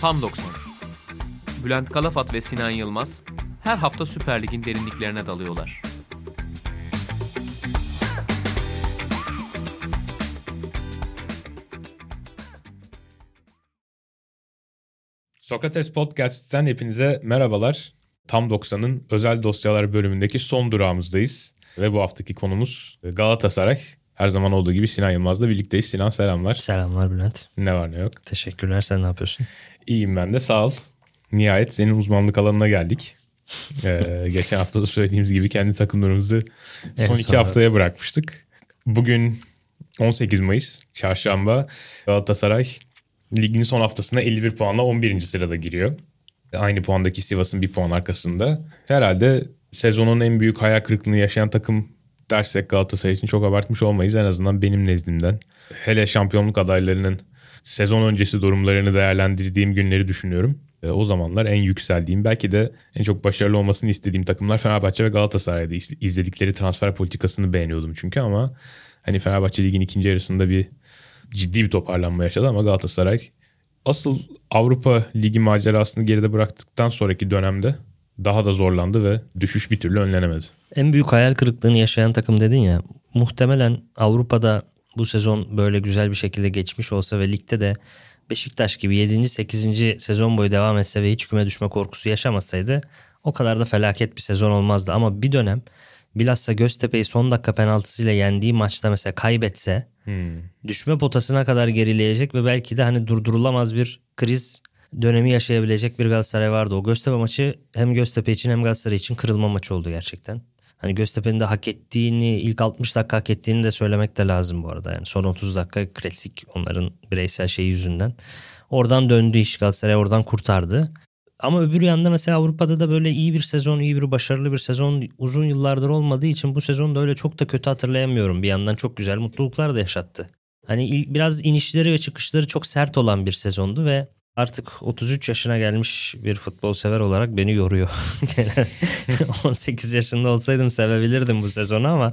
Tam 90. Bülent Kalafat ve Sinan Yılmaz her hafta Süper Lig'in derinliklerine dalıyorlar. Sokrates Podcast'ten hepinize merhabalar. Tam 90'ın özel dosyalar bölümündeki son durağımızdayız. Ve bu haftaki konumuz Galatasaray. Her zaman olduğu gibi Sinan Yılmaz'la birlikteyiz. Sinan selamlar. Selamlar Bülent. Ne var ne yok. Teşekkürler. Sen ne yapıyorsun? İyiyim ben de sağ ol. Nihayet senin uzmanlık alanına geldik. Ee, geçen hafta da söylediğimiz gibi kendi takımlarımızı son En iki sonunda. haftaya bırakmıştık. Bugün 18 Mayıs çarşamba Galatasaray ligin son haftasına 51 puanla 11. sırada giriyor. Aynı puandaki Sivas'ın bir puan arkasında. Herhalde sezonun en büyük hayal kırıklığını yaşayan takım dersek Galatasaray için çok abartmış olmayız en azından benim nezdimden. Hele şampiyonluk adaylarının sezon öncesi durumlarını değerlendirdiğim günleri düşünüyorum. O zamanlar en yükseldiğim belki de en çok başarılı olmasını istediğim takımlar Fenerbahçe ve Galatasaray'da İz- izledikleri transfer politikasını beğeniyordum çünkü ama hani Fenerbahçe ligin ikinci yarısında bir ciddi bir toparlanma yaşadı ama Galatasaray asıl Avrupa Ligi macerasını geride bıraktıktan sonraki dönemde daha da zorlandı ve düşüş bir türlü önlenemedi. En büyük hayal kırıklığını yaşayan takım dedin ya. Muhtemelen Avrupa'da bu sezon böyle güzel bir şekilde geçmiş olsa ve ligde de Beşiktaş gibi 7. 8. sezon boyu devam etse ve hiç küme düşme korkusu yaşamasaydı o kadar da felaket bir sezon olmazdı. Ama bir dönem bilhassa Göztepe'yi son dakika penaltısıyla yendiği maçta mesela kaybetse düşme potasına kadar gerileyecek ve belki de hani durdurulamaz bir kriz dönemi yaşayabilecek bir Galatasaray vardı. O Göztepe maçı hem Göztepe için hem Galatasaray için kırılma maçı oldu gerçekten. Hani Göztepe'nin de hak ettiğini, ilk 60 dakika hak ettiğini de söylemek de lazım bu arada. Yani son 30 dakika klasik onların bireysel şeyi yüzünden. Oradan döndü iş Galatasaray oradan kurtardı. Ama öbür yanda mesela Avrupa'da da böyle iyi bir sezon, iyi bir başarılı bir sezon uzun yıllardır olmadığı için bu sezon da öyle çok da kötü hatırlayamıyorum. Bir yandan çok güzel mutluluklar da yaşattı. Hani biraz inişleri ve çıkışları çok sert olan bir sezondu ve artık 33 yaşına gelmiş bir futbol sever olarak beni yoruyor. Gene 18 yaşında olsaydım sevebilirdim bu sezonu ama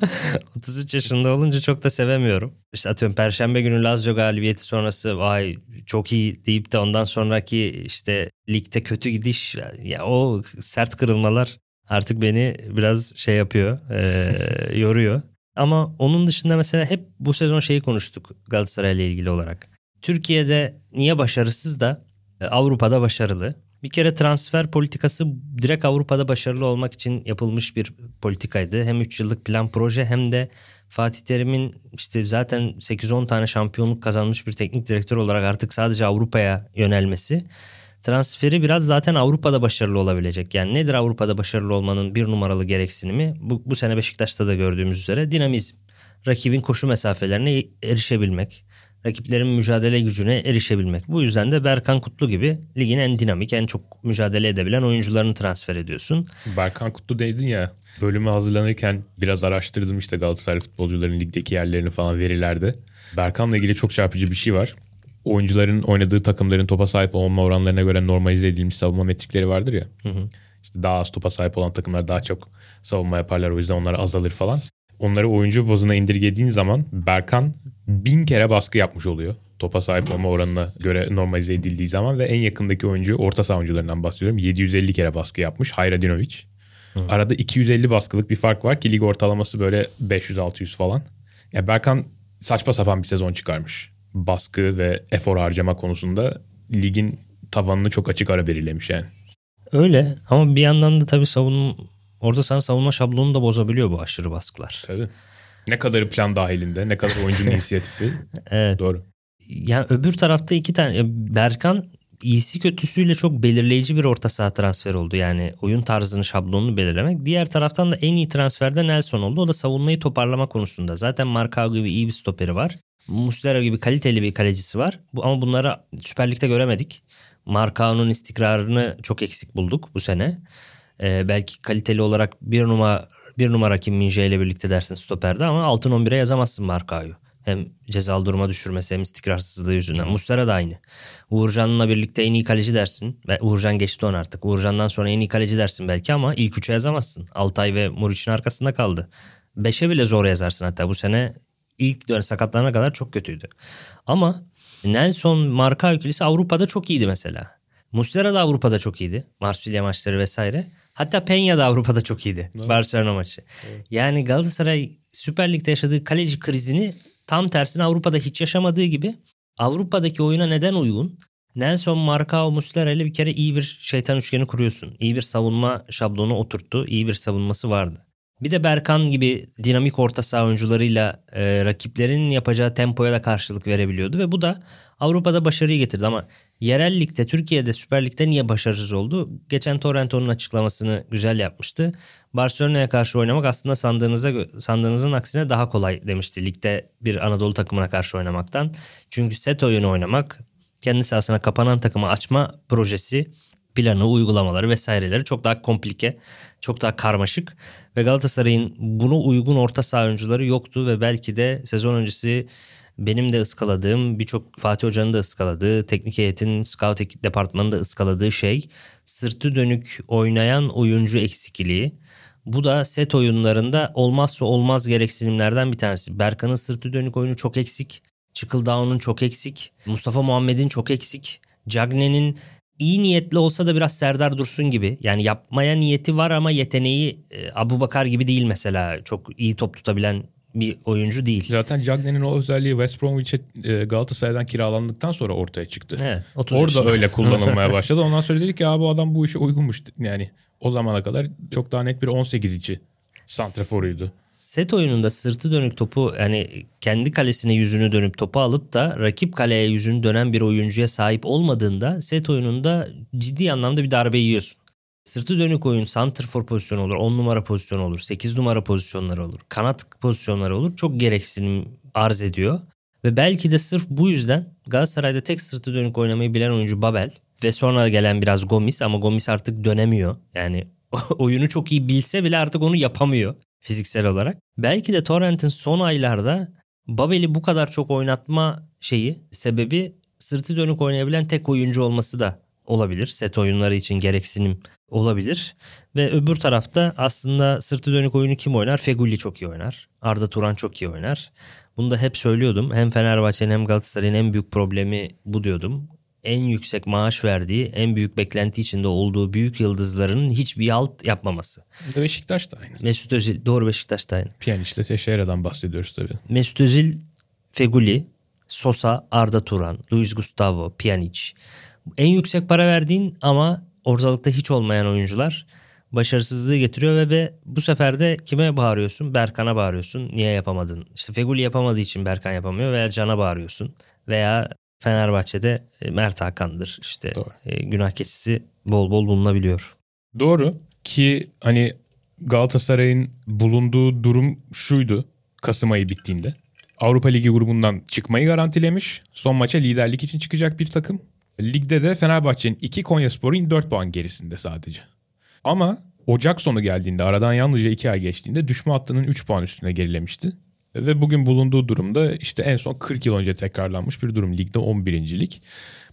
33 yaşında olunca çok da sevemiyorum. İşte atıyorum Perşembe günü Lazio galibiyeti sonrası vay çok iyi deyip de ondan sonraki işte ligde kötü gidiş ya o sert kırılmalar artık beni biraz şey yapıyor, eee, yoruyor. Ama onun dışında mesela hep bu sezon şeyi konuştuk Galatasaray ile ilgili olarak. Türkiye'de niye başarısız da e, Avrupa'da başarılı? Bir kere transfer politikası direkt Avrupa'da başarılı olmak için yapılmış bir politikaydı. Hem 3 yıllık plan proje hem de Fatih Terim'in işte zaten 8-10 tane şampiyonluk kazanmış bir teknik direktör olarak artık sadece Avrupa'ya yönelmesi transferi biraz zaten Avrupa'da başarılı olabilecek. Yani nedir Avrupa'da başarılı olmanın bir numaralı gereksinimi? Bu, bu sene Beşiktaş'ta da gördüğümüz üzere dinamizm. Rakibin koşu mesafelerine erişebilmek. Rakiplerin mücadele gücüne erişebilmek. Bu yüzden de Berkan Kutlu gibi ligin en dinamik, en çok mücadele edebilen oyuncularını transfer ediyorsun. Berkan Kutlu dedin ya bölüme hazırlanırken biraz araştırdım işte Galatasaray futbolcuların ligdeki yerlerini falan verilerde. Berkan'la ilgili çok çarpıcı bir şey var. Oyuncuların oynadığı takımların topa sahip olma oranlarına göre normalize edilmiş savunma metrikleri vardır ya. İşte daha az topa sahip olan takımlar daha çok savunma yaparlar o yüzden onlar azalır falan. Onları oyuncu bazına indirgediğin zaman Berkan bin kere baskı yapmış oluyor. Topa sahip olma oranına göre normalize edildiği zaman ve en yakındaki oyuncu orta saha oyuncularından bahsediyorum. 750 kere baskı yapmış Hayradinovic. Arada 250 baskılık bir fark var ki lig ortalaması böyle 500-600 falan. Ya Berkan saçma sapan bir sezon çıkarmış. Baskı ve efor harcama konusunda ligin tavanını çok açık ara belirlemiş yani. Öyle ama bir yandan da tabii savunma orada sana savunma şablonunu da bozabiliyor bu aşırı baskılar. Tabii. Ne kadarı plan dahilinde, ne kadar oyuncunun inisiyatifi. Evet. Doğru. Yani öbür tarafta iki tane Berkan iyisi kötüsüyle çok belirleyici bir orta saha transfer oldu. Yani oyun tarzını, şablonunu belirlemek. Diğer taraftan da en iyi transferde Nelson oldu. O da savunmayı toparlama konusunda. Zaten Markao gibi iyi bir stoperi var. Muslera gibi kaliteli bir kalecisi var. Ama bunları Süper Lig'de göremedik. Markao'nun istikrarını çok eksik bulduk bu sene. Ee, belki kaliteli olarak bir numara bir numara Kim Minje ile birlikte dersin stoperde ama altın 11'e yazamazsın Markao'yu. Hem cezalı duruma düşürmesi hem istikrarsızlığı yüzünden. Muslera da aynı. Uğurcan'la birlikte en iyi kaleci dersin. Ve Uğurcan geçti onu artık. Uğurcan'dan sonra en iyi kaleci dersin belki ama ilk üçe yazamazsın. Altay ve Muriç'in arkasında kaldı. Beşe bile zor yazarsın hatta. Bu sene ilk dönem sakatlarına kadar çok kötüydü. Ama Nelson Marka ikilisi Avrupa'da çok iyiydi mesela. Muslera da Avrupa'da çok iyiydi. Marsilya maçları vesaire. Hatta Peña da Avrupa'da çok iyiydi. Evet. Barcelona maçı. Yani Galatasaray Süper Lig'de yaşadığı kaleci krizini tam tersine Avrupa'da hiç yaşamadığı gibi Avrupa'daki oyuna neden uygun? Nelson, Marcao, Muslera ile bir kere iyi bir şeytan üçgeni kuruyorsun. İyi bir savunma şablonu oturttu. İyi bir savunması vardı. Bir de Berkan gibi dinamik orta saha oyuncularıyla e, rakiplerin yapacağı tempoya da karşılık verebiliyordu ve bu da Avrupa'da başarıyı getirdi ama yerel ligde Türkiye'de Süper Lig'de niye başarısız oldu? Geçen Torrento'nun açıklamasını güzel yapmıştı. Barcelona'ya karşı oynamak aslında sandığınıza sandığınızın aksine daha kolay demişti. Ligde bir Anadolu takımına karşı oynamaktan. Çünkü set oyunu oynamak, kendi sahasına kapanan takımı açma projesi, planı, uygulamaları vesaireleri çok daha komplike, çok daha karmaşık ve Galatasaray'ın buna uygun orta saha oyuncuları yoktu ve belki de sezon öncesi benim de ıskaladığım, birçok Fatih Hoca'nın da ıskaladığı, teknik heyetin scout ekip departmanı da ıskaladığı şey sırtı dönük oynayan oyuncu eksikliği. Bu da set oyunlarında olmazsa olmaz gereksinimlerden bir tanesi. Berkan'ın sırtı dönük oyunu çok eksik. Çıkıldağ'ın çok eksik. Mustafa Muhammed'in çok eksik. Cagne'nin iyi niyetli olsa da biraz Serdar Dursun gibi. Yani yapmaya niyeti var ama yeteneği e, Abu Bakar gibi değil mesela. Çok iyi top tutabilen bir oyuncu değil. Zaten Cagney'in o özelliği West Bromwich'e Galatasaray'dan kiralandıktan sonra ortaya çıktı. Evet, 30 Orada yaşında. öyle kullanılmaya başladı. Ondan sonra dedik ya bu adam bu işe uygunmuş. Yani o zamana kadar çok daha net bir 18 içi santraforuydu. Set oyununda sırtı dönük topu yani kendi kalesine yüzünü dönüp topu alıp da rakip kaleye yüzünü dönen bir oyuncuya sahip olmadığında set oyununda ciddi anlamda bir darbe yiyorsun. Sırtı dönük oyun santrfor pozisyonu olur, 10 numara pozisyonu olur, 8 numara pozisyonları olur, kanat pozisyonları olur. Çok gereksinim arz ediyor. Ve belki de sırf bu yüzden Galatasaray'da tek sırtı dönük oynamayı bilen oyuncu Babel ve sonra gelen biraz Gomis ama Gomis artık dönemiyor. Yani oyunu çok iyi bilse bile artık onu yapamıyor fiziksel olarak. Belki de Torrent'in son aylarda Babel'i bu kadar çok oynatma şeyi sebebi sırtı dönük oynayabilen tek oyuncu olması da olabilir. Set oyunları için gereksinim olabilir. Ve öbür tarafta aslında sırtı dönük oyunu kim oynar? Feguli çok iyi oynar. Arda Turan çok iyi oynar. Bunu da hep söylüyordum. Hem Fenerbahçe'nin hem Galatasaray'ın en büyük problemi bu diyordum. En yüksek maaş verdiği, en büyük beklenti içinde olduğu büyük yıldızların hiçbir alt yapmaması. De Beşiktaş da aynı. Mesut Özil, doğru Beşiktaş'ta aynı. Piyaniç'te Teixeira'dan bahsediyoruz tabii. Mesut Özil, Feguli, Sosa, Arda Turan, Luis Gustavo, Pjanic. En yüksek para verdiğin ama ortalıkta hiç olmayan oyuncular başarısızlığı getiriyor ve, ve bu sefer de kime bağırıyorsun? Berkan'a bağırıyorsun. Niye yapamadın? İşte Feguli yapamadığı için Berkan yapamıyor veya Can'a bağırıyorsun. Veya Fenerbahçe'de e, Mert Hakan'dır. İşte Doğru. e, günah keçisi bol bol bulunabiliyor. Doğru ki hani Galatasaray'ın bulunduğu durum şuydu Kasım ayı bittiğinde. Avrupa Ligi grubundan çıkmayı garantilemiş. Son maça liderlik için çıkacak bir takım. Ligde de Fenerbahçe'nin 2 Konyaspor'un 4 puan gerisinde sadece. Ama Ocak sonu geldiğinde aradan yalnızca 2 ay geçtiğinde düşme hattının 3 puan üstüne gerilemişti. Ve bugün bulunduğu durumda işte en son 40 yıl önce tekrarlanmış bir durum. Ligde 11. lig.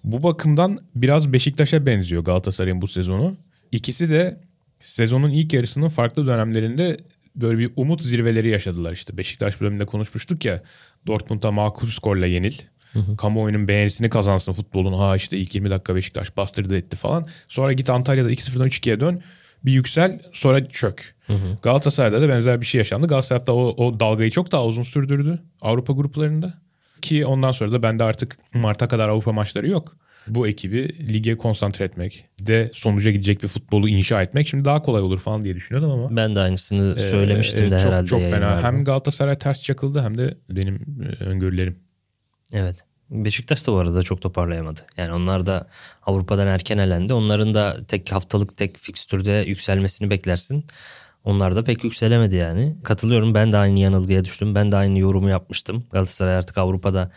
Bu bakımdan biraz Beşiktaş'a benziyor Galatasaray'ın bu sezonu. İkisi de sezonun ilk yarısının farklı dönemlerinde böyle bir umut zirveleri yaşadılar işte. Beşiktaş bölümünde konuşmuştuk ya Dortmund'a makul skorla yenil. Kamuoyunun beğenisini kazansın futbolun. Ha işte ilk 20 dakika Beşiktaş bastırdı etti falan. Sonra git Antalya'da 2-0'dan 3-2'ye dön. Bir yüksel sonra çök. Galatasaray'da da benzer bir şey yaşandı. Galatasaray da o, o dalgayı çok daha uzun sürdürdü Avrupa gruplarında. Ki ondan sonra da bende artık Mart'a kadar Avrupa maçları yok. Bu ekibi lige konsantre etmek de sonuca gidecek bir futbolu inşa etmek şimdi daha kolay olur falan diye düşünüyordum ama. Ben de aynısını söylemiştim Ee, de çok, herhalde. Çok fena. yayınlarda. Hem Galatasaray ters çakıldı hem de benim e, öngörülerim. Evet. Beşiktaş da bu arada çok toparlayamadı. Yani onlar da Avrupa'dan erken elendi. Onların da tek haftalık tek fikstürde yükselmesini beklersin. Onlar da pek yükselemedi yani. Katılıyorum ben de aynı yanılgıya düştüm. Ben de aynı yorumu yapmıştım. Galatasaray artık Avrupa'da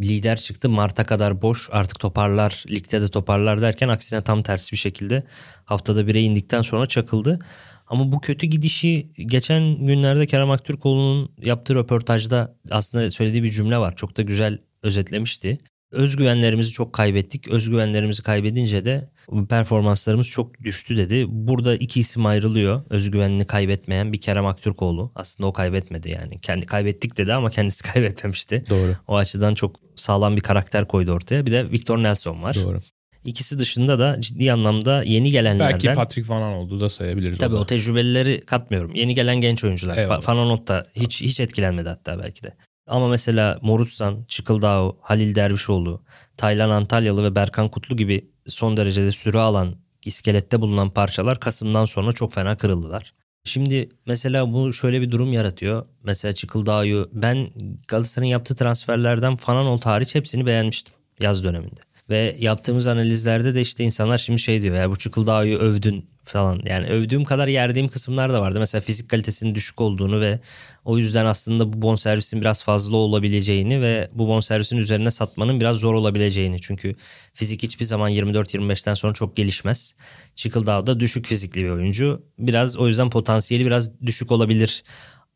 lider çıktı. Mart'a kadar boş artık toparlar, ligde de toparlar derken aksine tam tersi bir şekilde haftada bire indikten sonra çakıldı. Ama bu kötü gidişi geçen günlerde Kerem Aktürkoğlu'nun yaptığı röportajda aslında söylediği bir cümle var. Çok da güzel özetlemişti. Özgüvenlerimizi çok kaybettik. Özgüvenlerimizi kaybedince de performanslarımız çok düştü dedi. Burada iki isim ayrılıyor. Özgüvenini kaybetmeyen bir Kerem Aktürkoğlu. Aslında o kaybetmedi yani. Kendi kaybettik dedi ama kendisi kaybetmemişti. Doğru. O açıdan çok sağlam bir karakter koydu ortaya. Bir de Victor Nelson var. Doğru. İkisi dışında da ciddi anlamda yeni gelenlerden. Belki Patrick Van Aanholt'u da sayabiliriz. Tabii orada. o tecrübelileri katmıyorum. Yeni gelen genç oyuncular. Eyvallah. Da hiç hiç etkilenmedi hatta belki de. Ama mesela Morutsan, Çıkıldao, Halil Dervişoğlu, Taylan Antalyalı ve Berkan Kutlu gibi son derecede süre alan iskelette bulunan parçalar Kasım'dan sonra çok fena kırıldılar. Şimdi mesela bu şöyle bir durum yaratıyor. Mesela Çıkıldao'yu ben Galatasaray'ın yaptığı transferlerden Fananol hariç hepsini beğenmiştim yaz döneminde. Ve yaptığımız analizlerde de işte insanlar şimdi şey diyor ya bu Çıkıldao'yu övdün falan. Yani övdüğüm kadar yerdiğim kısımlar da vardı. Mesela fizik kalitesinin düşük olduğunu ve o yüzden aslında bu bonservisin biraz fazla olabileceğini ve bu bonservisin üzerine satmanın biraz zor olabileceğini. Çünkü fizik hiçbir zaman 24-25'ten sonra çok gelişmez. Çıkıldao da düşük fizikli bir oyuncu. Biraz o yüzden potansiyeli biraz düşük olabilir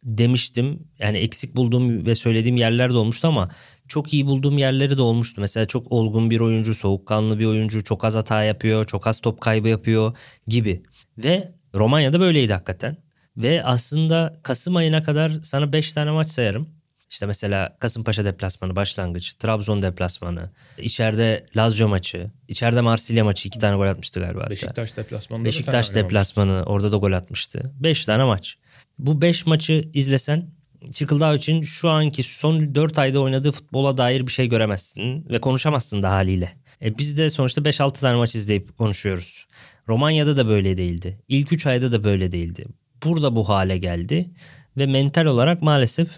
demiştim. Yani eksik bulduğum ve söylediğim yerler de olmuştu ama çok iyi bulduğum yerleri de olmuştu. Mesela çok olgun bir oyuncu, soğukkanlı bir oyuncu, çok az hata yapıyor, çok az top kaybı yapıyor gibi. Ve Romanya'da böyleydi hakikaten. Ve aslında Kasım ayına kadar sana 5 tane maç sayarım. İşte mesela Kasımpaşa deplasmanı başlangıç, Trabzon deplasmanı, içeride Lazio maçı, içeride Marsilya maçı iki tane gol atmıştı galiba. hatta. Beşiktaş deplasmanında da Beşiktaş deplasmanı orada da gol atmıştı. 5 tane maç. Bu 5 maçı izlesen Çıkıldağ için şu anki son 4 ayda oynadığı futbola dair bir şey göremezsin ve konuşamazsın da haliyle. E biz de sonuçta 5-6 tane maç izleyip konuşuyoruz. Romanya'da da böyle değildi. İlk 3 ayda da böyle değildi. Burada bu hale geldi ve mental olarak maalesef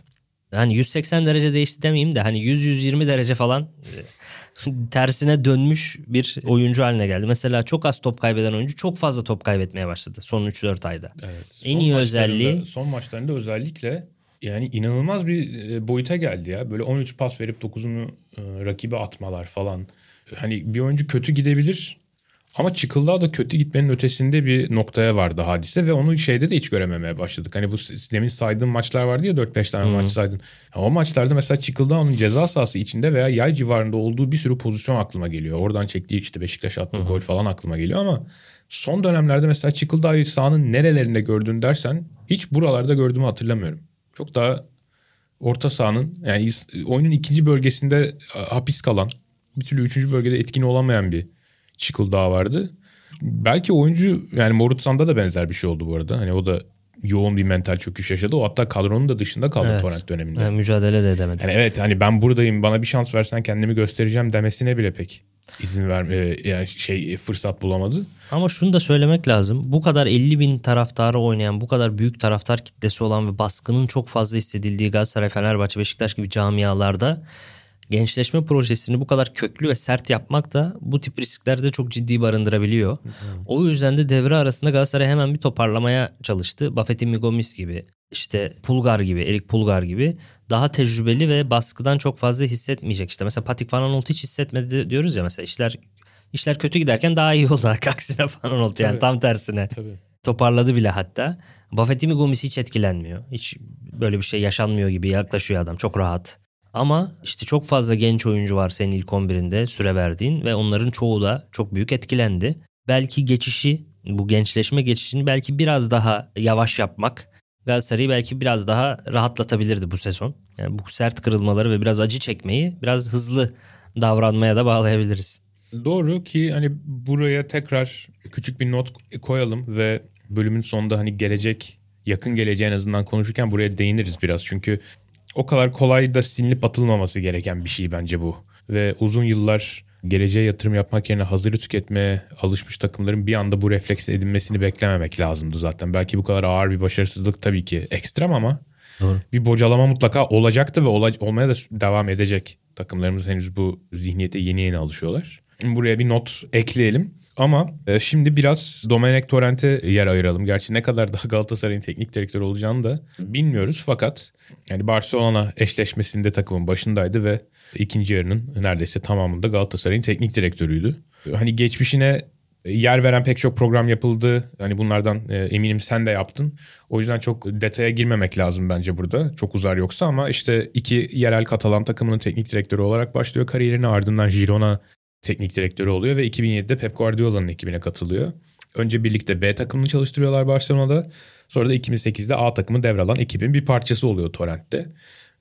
hani 180 derece değişti demeyeyim de hani 100-120 derece falan e, tersine dönmüş bir oyuncu haline geldi. Mesela çok az top kaybeden oyuncu çok fazla top kaybetmeye başladı son 3-4 ayda. Evet. En Son iyi özelliği- son maçlarında özellikle yani inanılmaz bir e, boyuta geldi ya. Böyle 13 pas verip 9'unu e, rakibe atmalar falan. Hani bir oyuncu kötü gidebilir ama Çıkıldağ da kötü gitmenin ötesinde bir noktaya vardı hadise ve onu şeyde de hiç görememeye başladık. Hani bu demin saydığım maçlar vardı ya 4-5 tane maç saydın. Ya O maçlarda mesela Çıkıldağ'ın ceza sahası içinde veya yay civarında olduğu bir sürü pozisyon aklıma geliyor. Oradan çektiği işte Beşiktaş attığı gol falan aklıma geliyor ama son dönemlerde mesela Çıkıldağ'ı sahanın nerelerinde gördün dersen hiç buralarda gördüğümü hatırlamıyorum. Çok daha orta sahanın yani oyunun ikinci bölgesinde hapis kalan bir türlü üçüncü bölgede etkin olamayan bir Çıkıldağ vardı. Belki oyuncu yani Morutsan'da da benzer bir şey oldu bu arada. Hani o da yoğun bir mental çöküş yaşadı. O hatta kadronun da dışında kaldı Evet. Torrent döneminde. Yani mücadele de edemedi. Yani evet hani ben buradayım bana bir şans versen kendimi göstereceğim demesine bile pek izin ver e, yani şey e, fırsat bulamadı. Ama şunu da söylemek lazım. Bu kadar 50 bin taraftarı oynayan, bu kadar büyük taraftar kitlesi olan ve baskının çok fazla hissedildiği Galatasaray, Fenerbahçe, Beşiktaş gibi camialarda gençleşme projesini bu kadar köklü ve sert yapmak da bu tip riskleri de çok ciddi barındırabiliyor. O yüzden de devre arasında Galatasaray hemen bir toparlamaya çalıştı. Buffett'in Migomis gibi, işte Pulgar gibi, Erik Pulgar gibi daha tecrübeli ve baskıdan çok fazla hissetmeyecek. İşte mesela Patrick Van Aanholt hiç hissetmedi diyoruz ya mesela işler işler kötü giderken daha iyi oldu aksine Van Aanholt yani Tabii. tam tersine. Tabii. Toparladı bile hatta. Buffett'in Migomis hiç etkilenmiyor. Hiç böyle bir şey yaşanmıyor gibi yaklaşıyor adam. Çok rahat. Ama işte çok fazla genç oyuncu var senin ilk 11'inde süre verdiğin ve onların çoğu da çok büyük etkilendi. Belki geçişi, bu gençleşme geçişini belki biraz daha yavaş yapmak Galatasaray'ı belki biraz daha rahatlatabilirdi bu sezon. Yani bu sert kırılmaları ve biraz acı çekmeyi biraz hızlı davranmaya da bağlayabiliriz. Doğru ki hani buraya tekrar küçük bir not koyalım ve bölümün sonunda hani gelecek yakın geleceğe en azından konuşurken buraya değiniriz biraz. Çünkü o kadar kolay da silinip atılmaması gereken bir şey bence bu. Ve uzun yıllar geleceğe yatırım yapmak yerine hazırı tüketmeye alışmış takımların bir anda bu refleks edinmesini beklememek lazımdı zaten. Belki bu kadar ağır bir başarısızlık tabii ki ekstrem ama Doğru. bir bocalama mutlaka olacaktı ve ola- olmaya da devam edecek. Takımlarımız henüz bu zihniyete yeni yeni alışıyorlar. Buraya bir not ekleyelim. Ama e, şimdi biraz Domenech Torrent'e yer ayıralım. Gerçi ne kadar daha Galatasaray'ın teknik direktörü olacağını da bilmiyoruz. Fakat yani Barcelona eşleşmesinde takımın başındaydı ve ikinci yarının neredeyse tamamında Galatasaray'ın teknik direktörüydü. Hani geçmişine yer veren pek çok program yapıldı. Hani bunlardan e, eminim sen de yaptın. O yüzden çok detaya girmemek lazım bence burada. Çok uzar yoksa ama işte iki yerel Katalan takımının teknik direktörü olarak başlıyor kariyerini. Ardından Girona teknik direktörü oluyor ve 2007'de Pep Guardiola'nın ekibine katılıyor. Önce birlikte B takımını çalıştırıyorlar Barcelona'da. Sonra da 2008'de A takımı devralan ekibin bir parçası oluyor Torrent'te.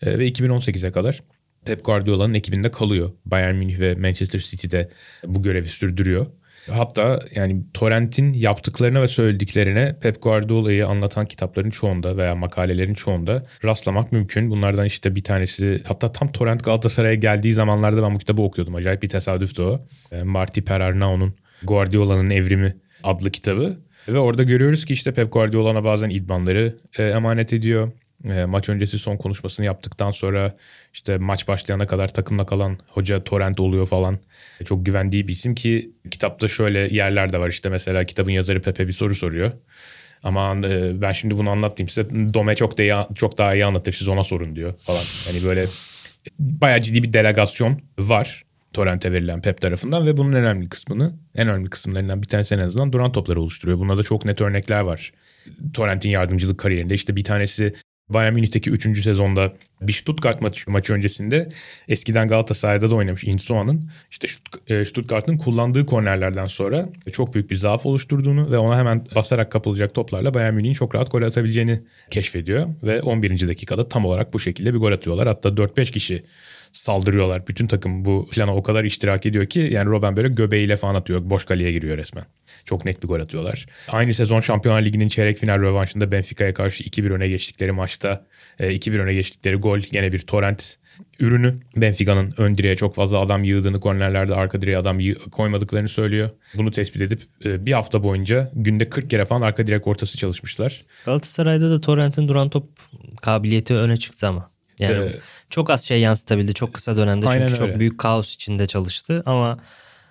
E, ve 2018'e kadar Pep Guardiola'nın ekibinde kalıyor. Bayern Münih ve Manchester City'de bu görevi sürdürüyor. Hatta yani Torrent'in yaptıklarına ve söylediklerine Pep Guardiola'yı anlatan kitapların çoğunda veya makalelerin çoğunda rastlamak mümkün. Bunlardan işte bir tanesi hatta tam Torrent Galatasaray'a geldiği zamanlarda ben bu kitabı okuyordum. Acayip bir tesadüftü o. E, Marty Perarnao'nun Guardiola'nın Evrimi adlı kitabı. Ve orada görüyoruz ki işte Pep Guardiola'na bazen idmanları e, emanet ediyor. E, maç öncesi son konuşmasını yaptıktan sonra işte maç başlayana kadar takımla kalan hoca Torrent oluyor falan. Çok güvendiği bir isim ki kitapta şöyle yerler de var işte mesela kitabın yazarı Pepe bir soru soruyor. Ama e, ben şimdi bunu anlatayım size. Dome çok da çok daha iyi anlatır siz ona sorun diyor falan. Hani böyle bayağı ciddi bir delegasyon var. Torrent'e verilen Pep tarafından ve bunun en önemli kısmını, en önemli kısımlarından bir tanesi en azından duran topları oluşturuyor. Bunda da çok net örnekler var. Torrent'in yardımcılık kariyerinde işte bir tanesi Bayern Münih'teki 3. sezonda bir Stuttgart maçı, maçı öncesinde eskiden Galatasaray'da da oynamış Insoa'nın işte e, Stuttgart'ın kullandığı kornerlerden sonra çok büyük bir zaaf oluşturduğunu ve ona hemen basarak kapılacak toplarla Bayern Münih'in çok rahat gol atabileceğini keşfediyor ve 11. dakikada tam olarak bu şekilde bir gol atıyorlar. Hatta 4-5 kişi saldırıyorlar. Bütün takım bu plana o kadar iştirak ediyor ki yani Robben böyle göbeğiyle falan atıyor. Boş kaleye giriyor resmen. Çok net bir gol atıyorlar. Aynı sezon Şampiyonlar Ligi'nin çeyrek final rövanşında Benfica'ya karşı 2-1 öne geçtikleri maçta 2-1 e, öne geçtikleri gol yine bir torrent ürünü. Benfica'nın ön direğe çok fazla adam yığdığını, kornerlerde arka direğe adam koymadıklarını söylüyor. Bunu tespit edip e, bir hafta boyunca günde 40 kere falan arka direk ortası çalışmışlar. Galatasaray'da da Torrent'in duran top kabiliyeti öne çıktı ama. Yani ee, çok az şey yansıtabildi çok kısa dönemde çünkü öyle. çok büyük kaos içinde çalıştı ama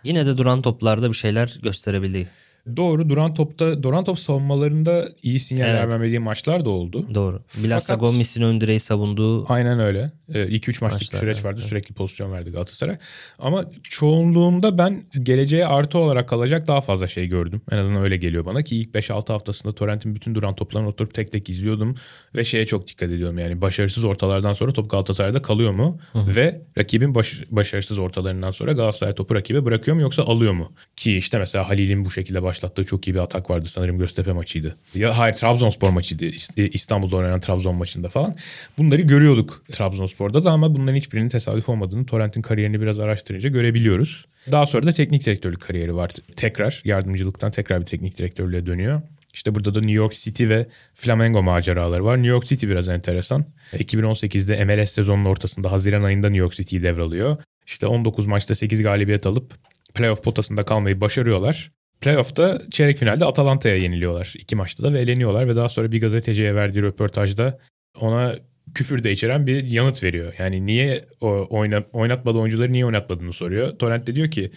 yine de duran toplarda bir şeyler gösterebildi. Doğru duran topta duran top savunmalarında iyi sinyaller evet. vermediği maçlar da oldu. Doğru. Bilhassa Fakat, Gomis'in ön direği savunduğu. Aynen öyle. 2-3 ee, maçlık bir süreç vardı. Evet. Sürekli pozisyon verdi Galatasaray. Ama çoğunluğunda ben geleceğe artı olarak kalacak daha fazla şey gördüm. En azından öyle geliyor bana ki ilk 5-6 haftasında Torrent'in bütün duran toplarını oturup tek tek izliyordum ve şeye çok dikkat ediyorum. Yani başarısız ortalardan sonra top Galatasaray'da kalıyor mu? Hı-hı. Ve rakibin baş, başarısız ortalarından sonra Galatasaray topu rakibe bırakıyor mu yoksa alıyor mu? Ki işte mesela Halil'in bu şekilde başlattığı çok iyi bir atak vardı sanırım Göztepe maçıydı. Ya hayır Trabzonspor maçıydı. İstanbul'da oynanan Trabzon maçında falan. Bunları görüyorduk Trabzonspor'da da ama bunların hiçbirinin tesadüf olmadığını Torrent'in kariyerini biraz araştırınca görebiliyoruz. Daha sonra da teknik direktörlük kariyeri var. Tekrar yardımcılıktan tekrar bir teknik direktörlüğe dönüyor. İşte burada da New York City ve Flamengo maceraları var. New York City biraz enteresan. 2018'de MLS sezonunun ortasında Haziran ayında New York City'yi devralıyor. İşte 19 maçta 8 galibiyet alıp playoff potasında kalmayı başarıyorlar. Playoff'ta çeyrek finalde Atalanta'ya yeniliyorlar. iki maçta da ve eleniyorlar ve daha sonra bir gazeteciye verdiği röportajda ona küfür de içeren bir yanıt veriyor. Yani niye o oyna, oynatmadığı oyuncuları niye oynatmadığını soruyor. Torrent de diyor ki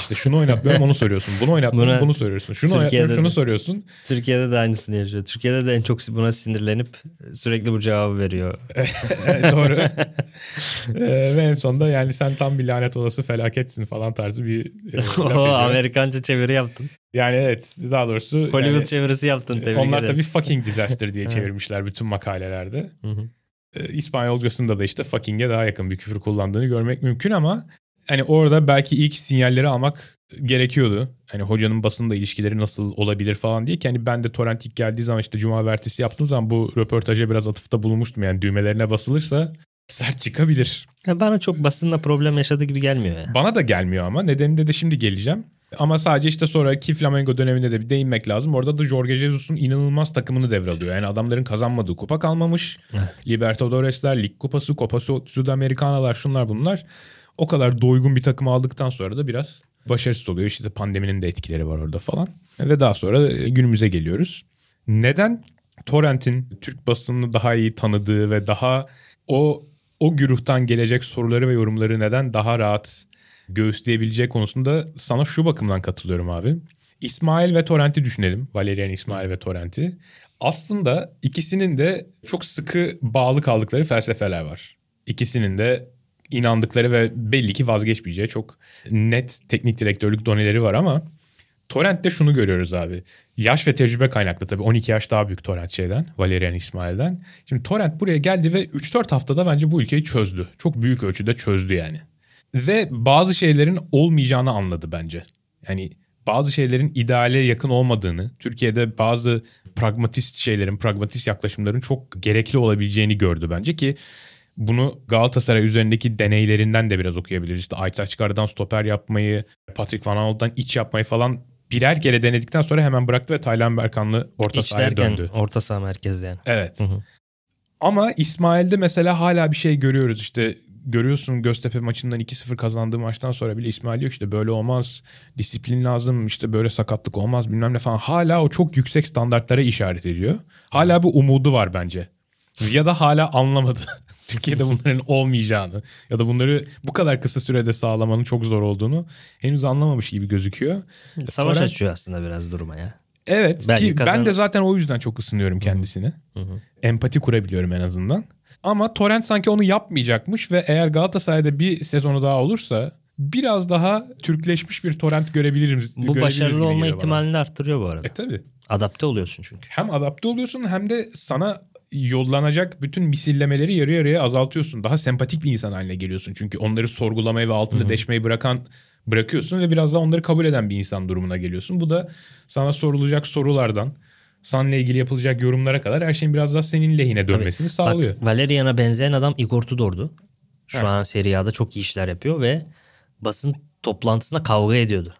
işte şunu oynatmıyorum onu soruyorsun. Bunu oynatmıyorum bunu soruyorsun. Şunu oynatmıyorum şunu soruyorsun. Türkiye'de de aynısını yaşıyor. Türkiye'de de en çok buna sinirlenip sürekli bu cevabı veriyor. Doğru. ee, ve en sonunda yani sen tam bir lanet olası felaketsin falan tarzı bir e, o, Amerikanca çeviri yaptın. Yani evet daha doğrusu. Hollywood yani, çevirisi yaptın tebrik Onlar ederim. tabii fucking disaster diye çevirmişler bütün makalelerde. Hı hı. E, İspanyolcasında da işte fucking'e daha yakın bir küfür kullandığını görmek mümkün ama hani orada belki ilk sinyalleri almak gerekiyordu. Hani hocanın basınla ilişkileri nasıl olabilir falan diye ki hani ben de torrent ilk geldiği zaman işte cuma vertisi yaptığım zaman bu röportaja biraz atıfta bulunmuştum. Yani düğmelerine basılırsa sert çıkabilir. Ya bana çok basınla problem yaşadığı gibi gelmiyor ya. Bana da gelmiyor ama nedeninde de şimdi geleceğim. Ama sadece işte sonraki Flamengo döneminde de bir değinmek lazım. Orada da Jorge Jesus'un inanılmaz takımını devralıyor. Yani adamların kazanmadığı kupa kalmamış. Evet. Libertadores'ler, Lig Kupası, Copa Sudamericanalar şunlar bunlar. O kadar doygun bir takım aldıktan sonra da biraz başarısız oluyor. İşte pandeminin de etkileri var orada falan. Ve daha sonra günümüze geliyoruz. Neden Torrent'in Türk basınını daha iyi tanıdığı ve daha o o güruhtan gelecek soruları ve yorumları neden daha rahat göğüsleyebileceği konusunda sana şu bakımdan katılıyorum abi. İsmail ve Torrent'i düşünelim. Valerian İsmail ve Torrent'i. Aslında ikisinin de çok sıkı bağlı kaldıkları felsefeler var. İkisinin de inandıkları ve belli ki vazgeçmeyeceği çok net teknik direktörlük doneleri var ama Torrent'te şunu görüyoruz abi. Yaş ve tecrübe kaynaklı tabii 12 yaş daha büyük Torrent şeyden, Valerian İsmail'den. Şimdi Torrent buraya geldi ve 3-4 haftada bence bu ülkeyi çözdü. Çok büyük ölçüde çözdü yani. Ve bazı şeylerin olmayacağını anladı bence. Yani bazı şeylerin ideale yakın olmadığını, Türkiye'de bazı pragmatist şeylerin, pragmatist yaklaşımların çok gerekli olabileceğini gördü bence ki Bunu Galatasaray üzerindeki deneylerinden de biraz okuyabiliriz. İşte Aytaç Karadan stoper yapmayı, Patrick Van Aanholt'tan iç yapmayı falan birer kere denedikten sonra hemen bıraktı ve Taylan Berkanlı orta İç sahaya derken döndü. orta saha merkezi yani. Evet. Hı hı. Ama İsmail'de mesela hala bir şey görüyoruz. İşte görüyorsun Göztepe maçından 2-0 kazandığı maçtan sonra bile İsmail diyor ki işte böyle olmaz. Disiplin lazım işte böyle sakatlık olmaz bilmem ne falan. Hala o çok yüksek standartlara işaret ediyor. Hala bir umudu var bence. Ya da hala anlamadı. Türkiye'de bunların olmayacağını ya da bunları bu kadar kısa sürede sağlamanın çok zor olduğunu henüz anlamamış gibi gözüküyor. Savaş Torrent- açıyor aslında biraz duruma ya. Evet Belki ki ben kazanır. de zaten o yüzden çok ısınıyorum kendisine. Empati kurabiliyorum en azından. Ama Torrent sanki onu yapmayacakmış ve eğer Galatasaray'da bir sezonu daha olursa biraz daha Türkleşmiş bir Torrent görebiliriz. Bu başarılı olma bana. ihtimalini arttırıyor bu arada. E tabi. Adapte oluyorsun çünkü. Hem adapte oluyorsun hem de sana yollanacak bütün misillemeleri yarı yarıya azaltıyorsun. Daha sempatik bir insan haline geliyorsun. Çünkü onları sorgulamayı ve altında deşmeyi bırakan bırakıyorsun ve biraz daha onları kabul eden bir insan durumuna geliyorsun. Bu da sana sorulacak sorulardan, seninle ilgili yapılacak yorumlara kadar her şeyin biraz daha senin lehine dönmesini sağlıyor. Bak Valerian'a benzeyen adam Igor Tudor'du. Şu Evet. an Serie A'da çok iyi işler yapıyor ve basın toplantısında kavga ediyordu.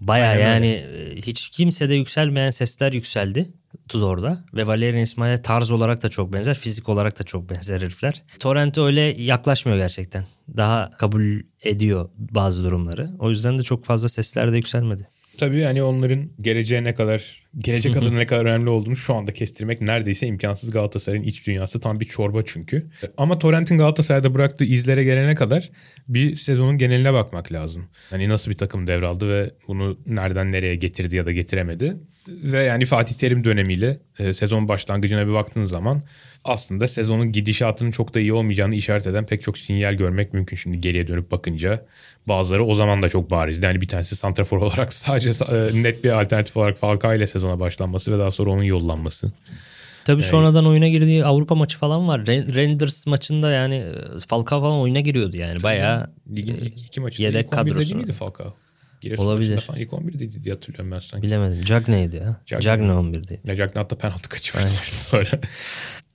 Baya yani e, hiç kimsede yükselmeyen sesler yükseldi Tudor'da ve Valerian İsmail'e tarz olarak da çok benzer, fizik olarak da çok benzer herifler. Torrent'e öyle yaklaşmıyor gerçekten. Daha kabul ediyor bazı durumları. O yüzden de çok fazla sesler de yükselmedi. Tabii hani onların geleceğe ne kadar, gelecek adına ne kadar önemli olduğunu şu anda kestirmek neredeyse imkansız Galatasaray'ın iç dünyası tam bir çorba çünkü. Ama Torrent'in Galatasaray'da bıraktığı izlere gelene kadar bir sezonun geneline bakmak lazım. Hani nasıl bir takım devraldı ve bunu nereden nereye getirdi ya da getiremedi. Ve yani Fatih Terim dönemiyle e, sezon başlangıcına bir baktığın zaman aslında sezonun gidişatının çok da iyi olmayacağını işaret eden pek çok sinyal görmek mümkün şimdi geriye dönüp bakınca. Bazıları o zaman da çok barizdi. Yani bir tanesi santrafor olarak sadece e, net bir alternatif olarak Falcao ile sezona başlanması ve daha sonra onun yollanması. Tabii sonradan oyuna girdiği Avrupa maçı falan var. Ren- Renders maçında yani e, Falcao falan oyuna giriyordu yani. Bayağı Ligin e, ilk iki maçı yedek ilk 11'de değil kadrosu. Falcao? Giresun Olabilir. Falan ilk 11'deydi diye hatırlıyorum ben sanki. bilemedim. Cagney'di ya. Cagney. Cagney 11'di. Ya Cagney hatta penaltı kaçırmıştı sonra.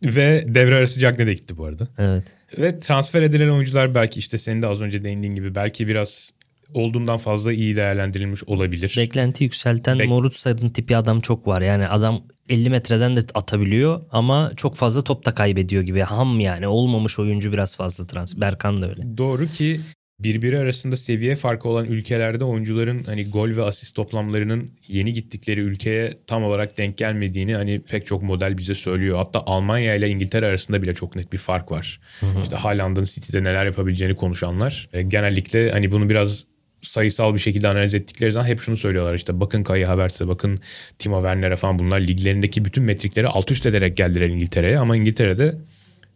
ve devre arası Cagney de gitti bu arada. Evet. Ve transfer edilen oyuncular belki işte senin de az önce değindiğin gibi belki biraz olduğundan fazla iyi değerlendirilmiş olabilir. Beklenti yükselten Bek- Morutsa'nın tipi adam çok var. Yani adam 50 metreden de atabiliyor ama çok fazla top da kaybediyor gibi. Ham yani olmamış oyuncu biraz fazla transfer. Berkan da öyle. Doğru ki birbiri arasında seviye farkı olan ülkelerde oyuncuların hani gol ve asist toplamlarının yeni gittikleri ülkeye tam olarak denk gelmediğini hani pek çok model bize söylüyor. Hatta Almanya ile İngiltere arasında bile çok net bir fark var. İşte Haaland'ın City'de neler yapabileceğini konuşanlar. E, genellikle hani bunu biraz sayısal bir şekilde analiz ettikleri zaman hep şunu söylüyorlar. İşte bakın Kai Havertz'e bakın Timo Werner'e falan bunlar. liglerindeki bütün metrikleri alt üst ederek geldiler İngiltere'ye. Ama İngiltere'de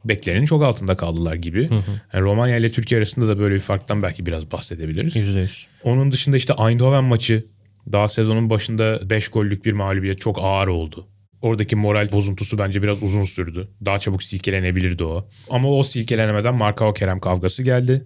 beklerinin çok altında kaldılar gibi. Yani Romanya ile Türkiye arasında da böyle bir farktan belki biraz bahsedebiliriz. %100. Onun dışında işte Eindhoven maçı daha sezonun başında 5 gollük bir mağlubiyet çok ağır oldu. Oradaki moral bozuntusu bence biraz uzun sürdü. Daha çabuk silkelenebilirdi o. Ama o silkelenemeden Markao Kerem kavgası geldi.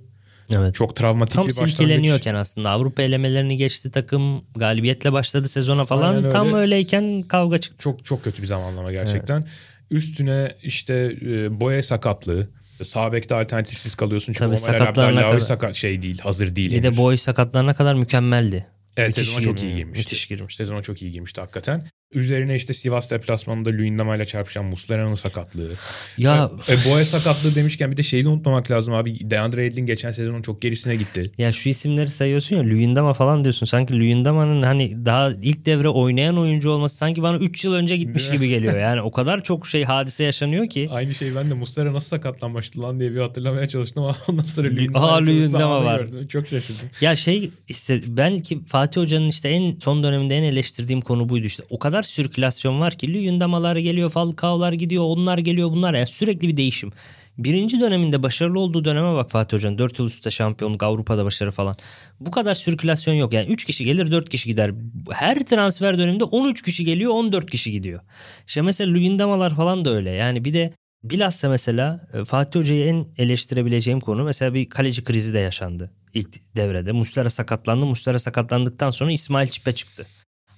Evet. Çok travmatik Tam bir başlangıç. silkeleniyorken aslında Avrupa elemelerini geçti takım galibiyetle başladı sezona falan. Aynen öyle. Tam öyleyken kavga çıktı. Çok çok kötü bir zamanlama gerçekten. Üstüne işte e, boya sakatlığı. Sağ bekte alternatifsiz kalıyorsun. Çünkü Tabii sakatlarına kadar. sakat şey değil. Hazır değil. Bir de henüz. boy sakatlarına kadar mükemmeldi. Evet Müthiş sezona çok iyi girmiş. girmişti. Müthiş girmiş. Sezona çok iyi girmişti hakikaten. Üzerine işte Sivas deplasmanında Luyendama ile çarpışan Muslera'nın sakatlığı. Ya E, Boya sakatlığı demişken bir de şeyi de unutmamak lazım abi. Deandre Ayton geçen sezonun çok gerisine gitti. Ya şu isimleri sayıyorsun ya Luyendama falan diyorsun. Sanki Luyendama'nın hani daha ilk devre oynayan oyuncu olması sanki bana 3 yıl önce gitmiş gibi geliyor. Yani o kadar çok şey hadise yaşanıyor ki. Aynı şey ben de Muslera nasıl sakatlanmıştı lan diye bir hatırlamaya çalıştım ama ondan sonra Luyendama Luyendama var. gördüm. Çok şaşırdım. Ya şey işte belki Fatih Hoca'nın işte en son döneminde en eleştirdiğim konu buydu işte. O kadar sirkülasyon var ki Luyendamalar geliyor, Falcao'lar gidiyor, onlar geliyor, bunlar. Yani sürekli bir değişim. Birinci döneminde başarılı olduğu döneme bak Fatih Hoca'nın. 4 yıl üstte şampiyonluk, Avrupa'da başarı falan. Bu kadar sirkülasyon yok. Yani 3 kişi gelir 4 kişi gider. Her transfer döneminde 13 kişi geliyor 14 kişi gidiyor. İşte mesela Luyendamalar falan da öyle. Yani bir de bilhassa mesela e, Fatih Hoca'yı en eleştirebileceğim konu mesela bir kaleci krizi de yaşandı ilk devrede. Muslera sakatlandı. Muslera sakatlandıktan sonra İsmail Çipe çıktı.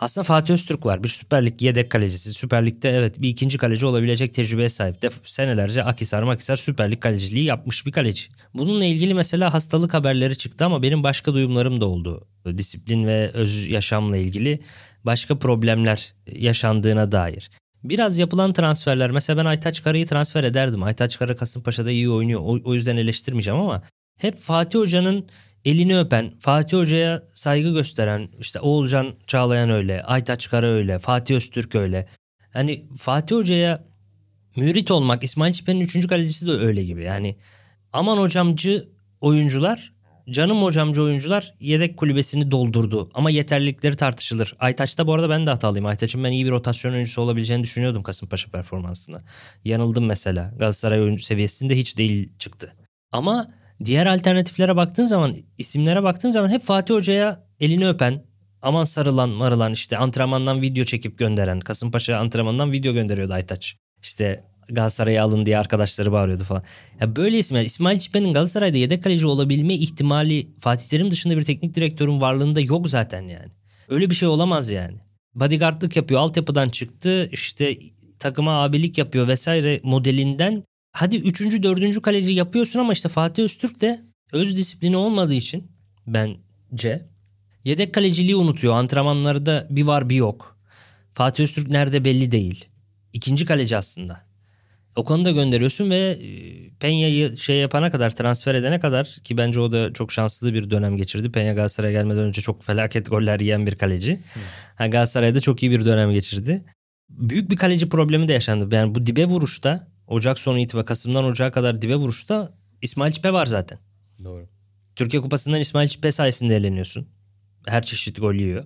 Aslında Fatih Öztürk var. Bir Süper Lig yedek kalecisi. Süper Lig'de evet bir ikinci kaleci olabilecek tecrübeye sahip. Def senelerce Akisar Makisar Süper Lig kaleciliği yapmış bir kaleci. Bununla ilgili mesela hastalık haberleri çıktı ama benim başka duyumlarım da oldu. Disiplin ve öz yaşamla ilgili başka problemler yaşandığına dair. Biraz yapılan transferler mesela ben Aytaç Kara'yı transfer ederdim. Aytaç Kara Kasımpaşa'da iyi oynuyor. O, o yüzden eleştirmeyeceğim ama hep Fatih Hoca'nın elini öpen, Fatih Hoca'ya saygı gösteren, işte Oğulcan Çağlayan öyle, Aytaç Kara öyle, Fatih Öztürk öyle. Hani Fatih Hoca'ya mürit olmak, İsmail Çipe'nin 3. kalecisi de öyle gibi. Yani aman hocamcı oyuncular, canım hocamcı oyuncular yedek kulübesini doldurdu. Ama yeterlilikleri tartışılır. Aytaç'ta bu arada ben de hatalıyım. Aytaç'ın ben iyi bir rotasyon oyuncusu olabileceğini düşünüyordum Kasımpaşa performansında. Yanıldım mesela. Galatasaray oyuncu seviyesinde hiç değil çıktı. Ama diğer alternatiflere baktığın zaman, isimlere baktığın zaman hep Fatih Hoca'ya elini öpen, aman sarılan marılan işte antrenmandan video çekip gönderen. Kasımpaşa antrenmandan video gönderiyordu Aytaç. İşte Galatasaray'a alın diye arkadaşları bağırıyordu falan. Ya böyle isimler. İsmail Çipe'nin Galatasaray'da yedek kaleci olabilme ihtimali Fatih Terim dışında bir teknik direktörün varlığında yok zaten yani. Öyle bir şey olamaz yani. Bodyguardlık yapıyor. Altyapıdan çıktı. işte takıma abilik yapıyor vesaire modelinden. Hadi üçüncü, dördüncü kaleci yapıyorsun ama işte Fatih Öztürk de öz disiplini olmadığı için bence yedek kaleciliği unutuyor. Antrenmanlarda bir var bir yok. Fatih Öztürk nerede belli değil. İkinci kaleci aslında. O konuda gönderiyorsun ve e, Peña'yı şey yapana kadar transfer edene kadar ki bence o da çok şanslı bir dönem geçirdi. Peña Galatasaray'a gelmeden önce çok felaket goller yiyen bir kaleci. Hmm. Galatasaray'da çok iyi bir dönem geçirdi. Büyük bir kaleci problemi de yaşandı. Yani bu dibe vuruşta Ocak sonu itibariyle Kasım'dan Ocak'a kadar dibe vuruşta İsmail Çipe var zaten. Doğru. Türkiye Kupası'ndan İsmail Çipe sayesinde eğleniyorsun. Her çeşit gol yiyor.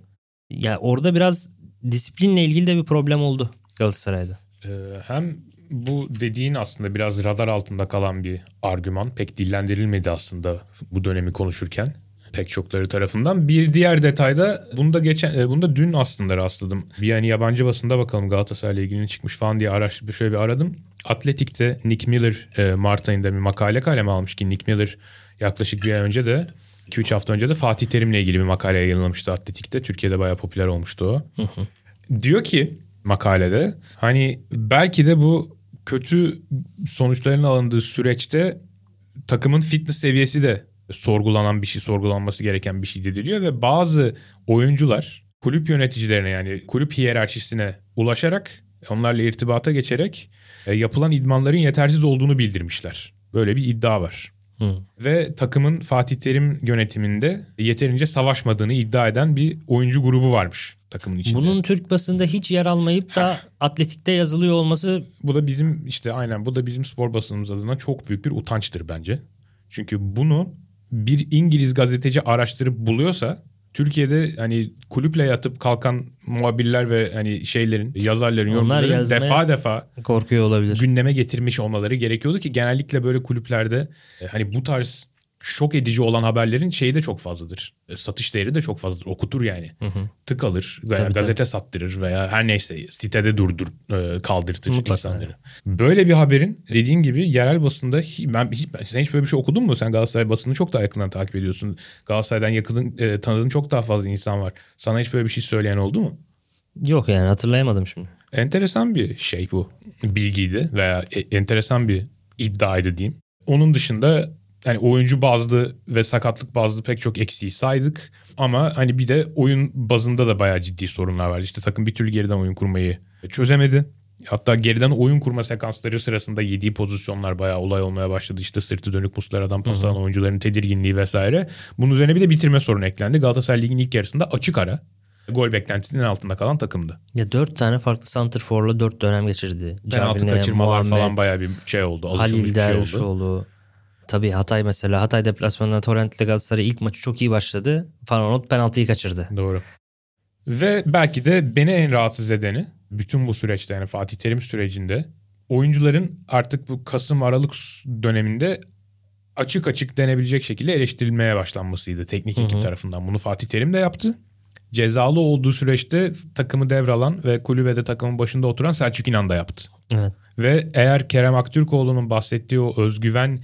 Ya orada biraz disiplinle ilgili de bir problem oldu Galatasaray'da. Ee, hem bu dediğin aslında biraz radar altında kalan bir argüman. Pek dillendirilmedi aslında bu dönemi konuşurken pek çokları tarafından. Bir diğer detayda bunda geçen e, bunda dün aslında rastladım. Bir yani yabancı basında bakalım Galatasaray'la ilgili çıkmış falan diye araş şöyle bir aradım. Atletik'te Nick Miller e, Mart ayında bir makale kaleme almış ki Nick Miller yaklaşık bir ay önce de 2-3 hafta önce de Fatih Terim'le ilgili bir makale yayınlamıştı Atletik'te. Türkiye'de bayağı popüler olmuştu o. Hı hı. Diyor ki makalede hani belki de bu kötü sonuçların alındığı süreçte takımın fitness seviyesi de sorgulanan bir şey, sorgulanması gereken bir şey diyor ve bazı oyuncular kulüp yöneticilerine yani kulüp hiyerarşisine ulaşarak onlarla irtibata geçerek e, yapılan idmanların yetersiz olduğunu bildirmişler. Böyle bir iddia var. Hı. Ve takımın Fatih Terim yönetiminde yeterince savaşmadığını iddia eden bir oyuncu grubu varmış takımın içinde. Bunun Türk basında hiç yer almayıp da atletikte yazılıyor olması... Bu da bizim işte aynen bu da bizim spor basınımız adına çok büyük bir utançtır bence. Çünkü bunu bir İngiliz gazeteci araştırıp buluyorsa Türkiye'de hani kulüple yatıp kalkan muhabirler ve hani şeylerin yazarların yorumcuların defa defa korkuyor olabilir. Gündeme getirmiş olmaları gerekiyordu ki genellikle böyle kulüplerde e, hani bu tarz şok edici olan haberlerin şeyi de çok fazladır. E, satış değeri de çok fazladır. Okutur yani. Hı hı. Tık alır veya tabii, gazete tabii. sattırır veya her neyse sitede durdur e, kaldırtır Mutlaka. insanları. Böyle bir haberin dediğin gibi yerel basında ben hiç, sen hiç böyle bir şey okudun mu? Sen Galatasaray basını çok daha yakından takip ediyorsun. Galatasaray'dan yakın e, tanıdığın çok daha fazla insan var. Sana hiç böyle bir şey söyleyen oldu mu? Yok yani hatırlayamadım şimdi. Enteresan bir şey bu bilgiydi veya e, enteresan bir iddiaydı diyeyim. Onun dışında yani oyuncu bazlı ve sakatlık bazlı pek çok eksiği saydık. Ama hani bir de oyun bazında da bayağı ciddi sorunlar vardı. İşte takım bir türlü geriden oyun kurmayı çözemedi. Hatta geriden oyun kurma sekansları sırasında yediği pozisyonlar bayağı olay olmaya başladı. İşte sırtı dönük muslardan pas alan oyuncuların tedirginliği vesaire. Bunun üzerine bir de bitirme sorunu eklendi. Galatasaray Lig'in ilk yarısında açık ara gol beklentisinin altında kalan takımdı. Ya dört tane farklı santrforla dört dönem geçirdi. Penaltı kaçırmalar Muhammed, falan bayağı bir şey oldu. Halil Dervişoğlu. Tabii Hatay mesela. Hatay deplasmanında Torrent ile Galatasaray ilk maçı çok iyi başladı. Fanonot penaltıyı kaçırdı. Doğru. Ve belki de beni en rahatsız edeni bütün bu süreçte yani Fatih Terim sürecinde oyuncuların artık bu Kasım Aralık döneminde açık açık denebilecek şekilde eleştirilmeye başlanmasıydı teknik ekip tarafından. Bunu Fatih Terim de yaptı. Cezalı olduğu süreçte takımı devralan ve kulübede takımın başında oturan Selçuk İnan da yaptı. Evet. Ve eğer Kerem Aktürkoğlu'nun bahsettiği o özgüven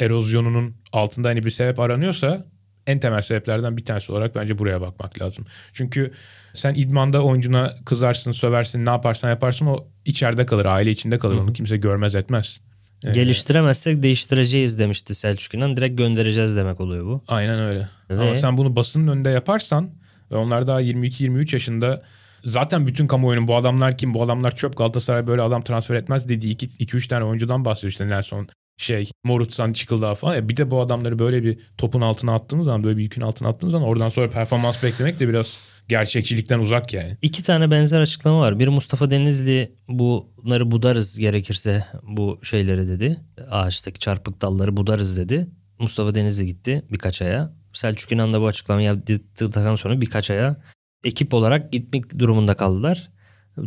erozyonunun altında hani bir sebep aranıyorsa en temel sebeplerden bir tanesi olarak bence buraya bakmak lazım. Çünkü sen idmanda oyuncuna kızarsın, söversin, ne yaparsan yaparsın o içeride kalır, aile içinde kalır. Onu kimse görmez etmez. Ee, Geliştiremezsek değiştireceğiz demişti Selçuk İnan. Direkt göndereceğiz demek oluyor bu. Aynen öyle. Ve- Ama sen bunu basının önünde yaparsan ve onlar daha 22-23 yaşında zaten bütün kamuoyunun bu adamlar kim bu adamlar çöp Galatasaray böyle adam transfer etmez dediği 2-3 tane oyuncudan bahsediyor işte Nelson şey Morutsan Çıkıldağ falan. Ya bir de bu adamları böyle bir topun altına attığınız zaman böyle bir yükün altına attığınız zaman oradan sonra performans beklemek de biraz gerçekçilikten uzak yani. İki tane benzer açıklama var. Bir Mustafa Denizli bunları budarız gerekirse bu şeyleri dedi. Ağaçtaki çarpık dalları budarız dedi. Mustafa Denizli gitti birkaç aya. Selçuk İnan da bu açıklamayı yaptıktan sonra birkaç aya ekip olarak gitmek durumunda kaldılar.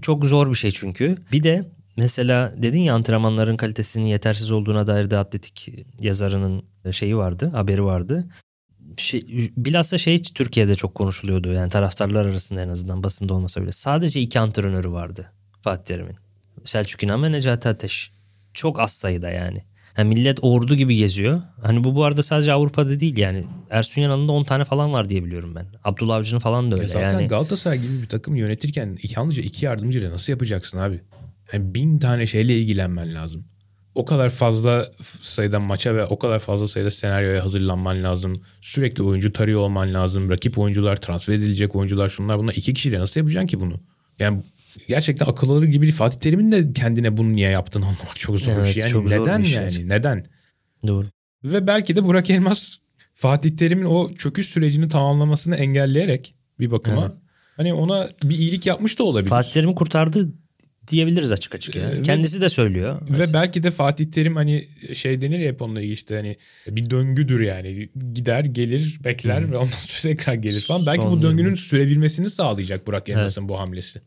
Çok zor bir şey çünkü. Bir de mesela dedin ya antrenmanların kalitesinin yetersiz olduğuna dair de atletik yazarının şeyi vardı, haberi vardı. Şey, bilhassa şey Türkiye'de çok konuşuluyordu. Yani taraftarlar arasında en azından basında olmasa bile. Sadece iki antrenörü vardı Fatih Terim'in. Selçuk İnan ve Necati Ateş. Çok az sayıda yani. Yani millet ordu gibi geziyor. Hani bu bu arada sadece Avrupa'da değil yani. Ersun Yanal'ın da 10 tane falan var diye biliyorum ben. Abdullah Avcı'nın falan da öyle. Ya zaten yani, Galatasaray gibi bir takım yönetirken yalnızca iki yardımcıyla nasıl yapacaksın abi? Yani bin tane şeyle ilgilenmen lazım. O kadar fazla sayıda maça ve o kadar fazla sayıda senaryoya hazırlanman lazım. Sürekli oyuncu tarıyor olman lazım. Rakip oyuncular, transfer edilecek oyuncular şunlar bunlar. iki kişiyle nasıl yapacaksın ki bunu? Yani gerçekten akılları gibi. Fatih Terim'in de kendine bunu niye yaptığını anlamak çok zor bir Evet, şey. Yani çok zor neden bir şey yani? Neden? Doğru. Ve belki de Burak Elmas Fatih Terim'in o çöküş sürecini tamamlamasını engelleyerek bir bakıma Evet. hani ona bir iyilik yapmış da olabilir. Fatih Terim'i kurtardı diyebiliriz açık açık ya. Ee, ve- Kendisi de söylüyor. Ve belki de Fatih Terim hani şey denir ya hep onunla ilgili işte hani bir döngüdür yani. Gider, gelir, bekler ve ondan sonra tekrar gelir falan. Belki Son bu döngünün döngü. sürebilmesini sağlayacak Burak Elmas'ın bu hamlesi.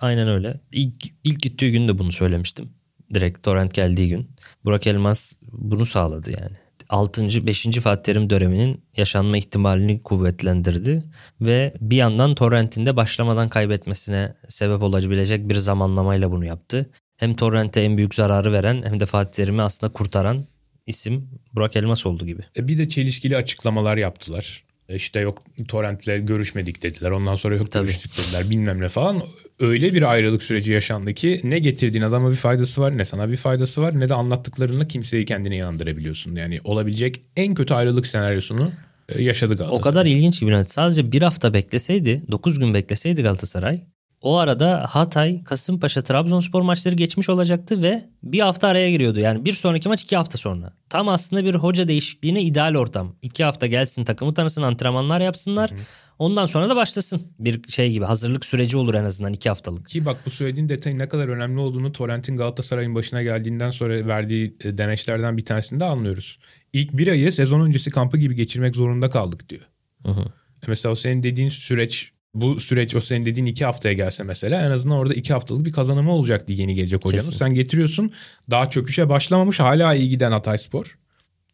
Aynen öyle. İlk, ilk gittiği gün de bunu söylemiştim. Direkt Torrent geldiği gün. Burak Elmas bunu sağladı yani. 6. 5. Fatih Terim döneminin yaşanma ihtimalini kuvvetlendirdi. Ve bir yandan Torrent'in de başlamadan kaybetmesine sebep olabilecek bir zamanlamayla bunu yaptı. Hem Torrent'e en büyük zararı veren hem de Fatih Terim'i aslında kurtaran isim Burak Elmas oldu gibi. E bir de çelişkili açıklamalar yaptılar. İşte yok Torrent'le görüşmedik dediler. Ondan sonra yok Tabii. görüştük dediler bilmem ne falan. Öyle bir ayrılık süreci yaşandı ki ne getirdiğin adama bir faydası var ne sana bir faydası var ne de anlattıklarınla kimseyi kendine inandırabiliyorsun. Yani olabilecek en kötü ayrılık senaryosunu e, yaşadı Galatasaray. O kadar ilginç ki Bülent. Sadece bir hafta bekleseydi, 9 gün bekleseydi Galatasaray. O arada Hatay, Kasımpaşa, Trabzonspor maçları geçmiş olacaktı ve bir hafta araya giriyordu. Yani bir sonraki maç iki hafta sonra. Tam aslında bir hoca değişikliğine ideal ortam. İki hafta gelsin takımı tanısın antrenmanlar yapsınlar. Ondan sonra da başlasın. Bir şey gibi hazırlık süreci olur en azından iki haftalık. Ki bak bu söylediğin detayın ne kadar önemli olduğunu Torrent'in Galatasaray'ın başına geldiğinden sonra verdiği e, demeçlerden bir tanesinde anlıyoruz. İlk bir ayı sezon öncesi kampı gibi geçirmek zorunda kaldık diyor. Hı hı. E Mesela o senin dediğin süreç bu süreç o senin dediğin iki haftaya gelse mesela en azından orada iki haftalık bir kazanımı olacaktı yeni gelecek hocanın. Kesin. Sen getiriyorsun daha çöküşe başlamamış hala iyi giden Hatayspor.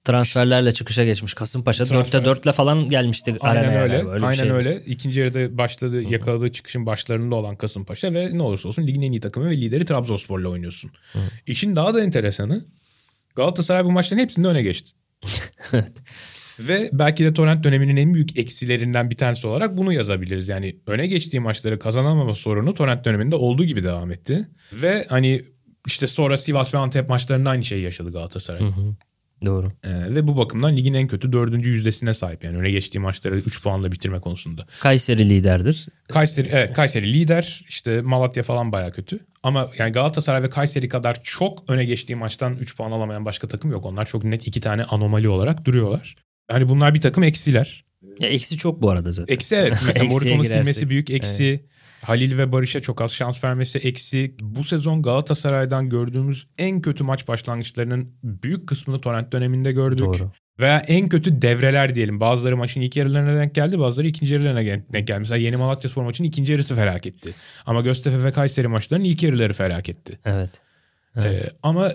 Transferlerle çıkışa geçmiş. Kasımpaşa Transfer- 4'te 4'le falan gelmişti Aynen arenaya. öyle. bir aynen şeydi. öyle. İkinci yarıda başladı yakaladığı çıkışın başlarında olan Kasımpaşa ve ne olursa olsun ligin en iyi takımı ve lideri Trabzonspor'la oynuyorsun. İşin daha da enteresanı Galatasaray bu maçların hepsinde öne geçti. Evet. Ve belki de Torrent döneminin en büyük eksilerinden bir tanesi olarak bunu yazabiliriz. Yani öne geçtiği maçları kazanamama sorunu Torrent döneminde olduğu gibi devam etti. Ve hani işte sonra Sivas ve Antep maçlarında aynı şeyi yaşadı Galatasaray. Hı hı. Doğru. Ee, ve bu bakımdan ligin en kötü dördüncü yüzdesine sahip. Yani öne geçtiği maçları 3 puanla bitirme konusunda. Kayseri liderdir. Kayseri, evet, Kayseri lider. İşte Malatya falan baya kötü. Ama yani Galatasaray ve Kayseri kadar çok öne geçtiği maçtan 3 puan alamayan başka takım yok. Onlar çok net iki tane anomali olarak duruyorlar. Yani bunlar bir takım eksiler. Ya eksi çok bu arada zaten. Eksi evet. Mesela Moruto'nun silmesi büyük eksi. Halil ve Barış'a çok az şans vermesi eksi. Bu sezon Galatasaray'dan gördüğümüz en kötü maç başlangıçlarının büyük kısmını Torrent döneminde gördük. Doğru. Veya en kötü devreler diyelim. Bazıları maçın ilk yarılarına denk geldi. Bazıları ikinci yarılarına denk geldi. Mesela Yeni Malatyaspor maçının ikinci yarısı felaketti. Ama Göztepe ve Kayseri maçlarının ilk yarıları felaketti. Evet. Evet. Ee, ama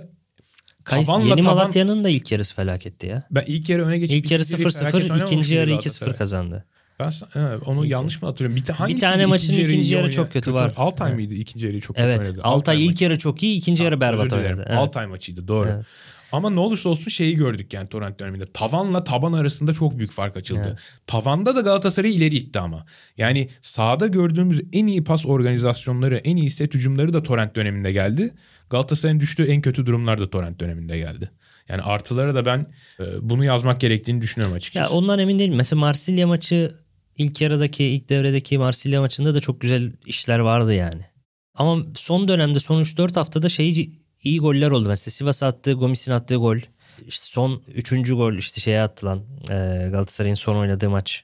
Kays- Yeni tavan- Malatya'nın da ilk yarısı felaketti ya. ben ilk yarı öne geçip İlk yarı ikinci yarıyı 0-0, felaket ikinci yarı mıydı 2-0 Galatasaray? kazandı. Ben evet, onu İlk yanlış mı hatırlıyorum? Bir, ta, bir tane maçın ikinci, ikinci yarı oynayan, çok kötü var. Altay evet. mıydı ikinci yarı çok evet, kötü oynadı? Altay, Altay ilk maçı. yarı çok iyi ikinci yarı berbat oynadı. Evet. Altay maçıydı doğru. Evet. Ama ne olursa olsun şeyi gördük yani Torrent döneminde. Tavanla taban arasında çok büyük fark açıldı. Evet. Tavanda da Galatasaray ileri itti ama. Yani sahada gördüğümüz en iyi pas organizasyonları, en iyi set hücumları da Torrent döneminde geldi. Galatasaray'ın düştüğü en kötü durumlar da Torrent döneminde geldi. Yani artılara da ben e, bunu yazmak gerektiğini düşünüyorum açıkçası. Ya ondan emin değilim. Mesela Marsilya maçı ilk yarıdaki, ilk devredeki Marsilya maçında da çok güzel işler vardı yani. Ama son dönemde son 3-4 haftada şey iyi goller oldu. Mesela Sivas attığı, Gomis'in attığı gol. İşte son 3. gol işte şeye attılan e, Galatasaray'ın son oynadığı maç.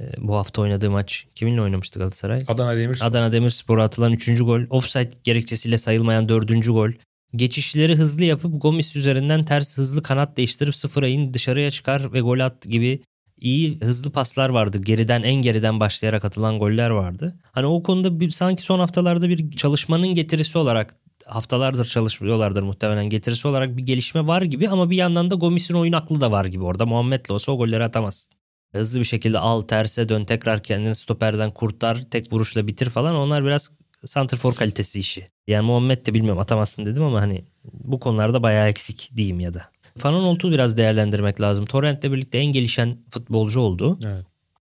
E, bu hafta oynadığı maç. Kiminle oynamıştı Galatasaray? Adana Demirspor. Adana Demirspor'a atılan 3. gol. Offside gerekçesiyle sayılmayan 4. gol. Geçişleri hızlı yapıp Gomis üzerinden ters hızlı kanat değiştirip sıfıra in dışarıya çıkar ve gol at gibi iyi hızlı paslar vardı. Geriden en geriden başlayarak atılan goller vardı. Hani o konuda bir sanki son haftalarda bir çalışmanın getirisi olarak haftalardır çalışıyorlardır muhtemelen getirisi olarak bir gelişme var gibi ama bir yandan da Gomis'in oyun aklı da var gibi orada. Muhammed'le olsa o golleri atamazsın. Hızlı bir şekilde al terse dön tekrar kendini stoperden kurtar tek vuruşla bitir falan onlar biraz santrfor kalitesi işi. Yani Muhammed de bilmiyorum atamazsın dedim ama hani bu konularda bayağı eksik diyeyim ya da. Fananolt'u biraz değerlendirmek lazım. Torrent'le birlikte en gelişen futbolcu oldu. Evet.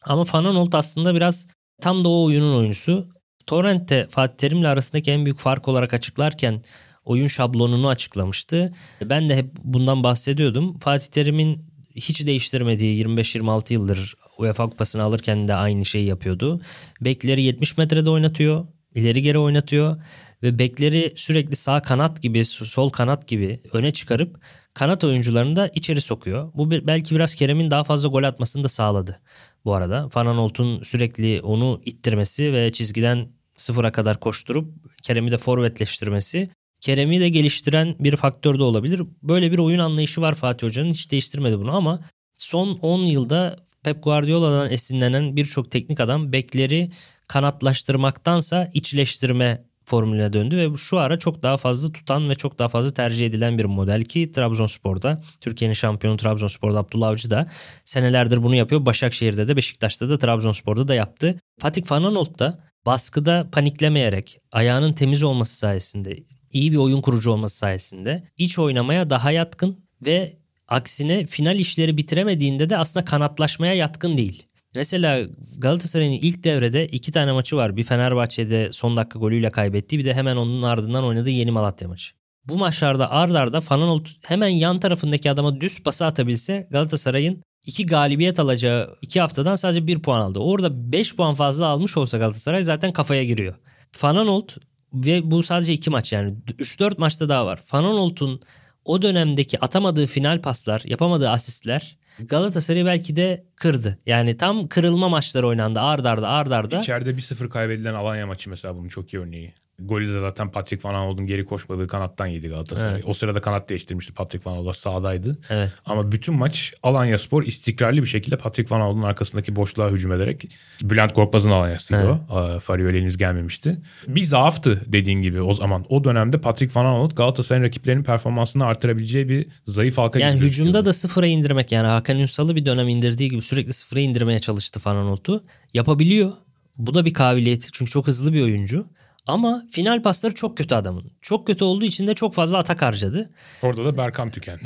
Ama Fananolt aslında biraz tam da o oyunun oyuncusu. Torrent'te Fatih Terim'le arasındaki en büyük fark olarak açıklarken oyun şablonunu açıklamıştı. Ben de hep bundan bahsediyordum. Fatih Terim'in hiç değiştirmediği 25-26 yıldır UEFA Kupası'nı alırken de aynı şeyi yapıyordu. Bekleri 70 metrede oynatıyor. ileri geri oynatıyor ve bekleri sürekli sağ kanat gibi, sol kanat gibi öne çıkarıp kanat oyuncularını da içeri sokuyor. Bu belki biraz Kerem'in daha fazla gol atmasını da sağladı bu arada. Fananolt'un sürekli onu ittirmesi ve çizgiden sıfıra kadar koşturup Kerem'i de forvetleştirmesi Kerem'i de geliştiren bir faktör de olabilir. Böyle bir oyun anlayışı var Fatih Hoca'nın. Hiç değiştirmedi bunu ama son 10 yılda Pep Guardiola'dan esinlenen birçok teknik adam bekleri kanatlaştırmaktansa içleştirme formülüne döndü ve şu ara çok daha fazla tutan ve çok daha fazla tercih edilen bir model ki Trabzonspor'da Türkiye'nin şampiyonu Trabzonspor'da Abdullah Avcı da senelerdir bunu yapıyor. Başakşehir'de de Beşiktaş'ta da Trabzonspor'da da yaptı. Patrick Van da baskıda paniklemeyerek ayağının temiz olması sayesinde iyi bir oyun kurucu olması sayesinde iç oynamaya daha yatkın ve aksine final işleri bitiremediğinde de aslında kanatlaşmaya yatkın değil. Mesela Galatasaray'ın ilk devrede iki tane maçı var. Bir Fenerbahçe'de son dakika golüyle kaybetti. Bir de hemen onun ardından oynadığı Yeni Malatya maçı. Bu maçlarda ard arda Fananolt hemen yan tarafındaki adama düz pası atabilse Galatasaray'ın iki galibiyet alacağı iki haftadan sadece bir puan aldı. Orada beş puan fazla almış olsa Galatasaray zaten kafaya giriyor. Fananolt ve bu sadece iki maç yani 3-4 maçta daha var. Fananolt'un o dönemdeki atamadığı final paslar, yapamadığı asistler Galatasaray belki de kırdı. Yani tam kırılma maçları oynandı ard arda ard arda. İçeride 1-0 kaybedilen Alanya maçı mesela bunun çok iyi örneği. Golü de zaten Patrick Van Aanholt'un geri koşmadığı kanattan yedi Galatasaray. Evet. O sırada kanat değiştirmişti. Patrick Van Aanholt sağdaydı. Evet. Ama bütün maç Alanya Spor istikrarlı bir şekilde Patrick Van Aanholt'un arkasındaki boşluğa hücum ederek Bülent Korkmaz'ın Alanya'sıydı evet. o. Farioli henüz gelmemişti. Bir zaaftı dediğin gibi o zaman. O dönemde Patrick Van Aanholt Galatasaray'ın rakiplerinin performansını artırabileceği bir zayıf halka Yani hücumda da sıfıra indirmek yani Hakan Ünsal'ı bir dönem indirdiği gibi sürekli sıfıra indirmeye çalıştı Van Aanholt'u. Yapabiliyor. Bu da bir kabiliyeti çünkü çok hızlı bir oyuncu. Ama final pasları çok kötü adamın. Çok kötü olduğu için de çok fazla atak harcadı. Orada da Berkan tükendi.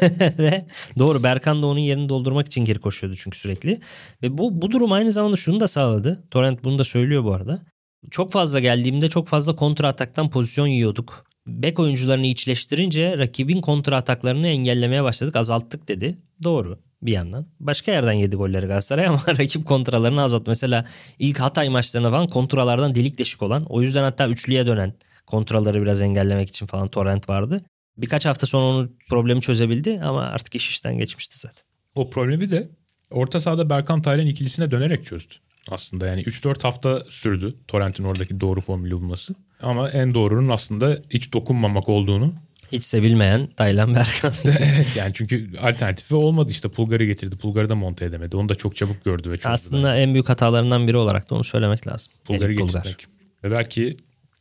Ve doğru Berkan da onun yerini doldurmak için geri koşuyordu çünkü sürekli. Ve bu, bu durum aynı zamanda şunu da sağladı. Torrent bunu da söylüyor bu arada. Çok fazla geldiğimde çok fazla kontra ataktan pozisyon yiyorduk. Bek oyuncularını içleştirince rakibin kontra ataklarını engellemeye başladık azalttık dedi. Doğru bir yandan. Başka yerden yedi golleri Galatasaray ama rakip kontralarını azalt. Mesela ilk Hatay maçlarında falan kontralardan delik deşik olan o yüzden hatta üçlüye dönen kontraları biraz engellemek için falan Torrent vardı. Birkaç hafta sonra onu problemi çözebildi ama artık iş işten geçmişti zaten. O problemi de orta sahada Berkan Taylan ikilisine dönerek çözdü. Aslında yani 3-4 hafta sürdü Torrent'in oradaki doğru formülü bulması. Ama en doğrunun aslında hiç dokunmamak olduğunu hiç sevilmeyen Taylan Berkan. yani çünkü alternatifi olmadı işte Pulgar'ı getirdi. Pulgar'ı da monte edemedi. Onu da çok çabuk gördü ve çözdü. Aslında bence. en büyük hatalarından biri olarak da onu söylemek lazım. Pulgar'ı getirmek. Ve belki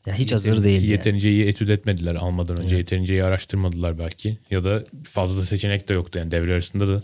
ya hiç hazır değil. Yeterince yani. iyi etüt etmediler almadan önce. Evet. Yeterince iyi araştırmadılar belki. Ya da fazla seçenek de yoktu yani devre arasında da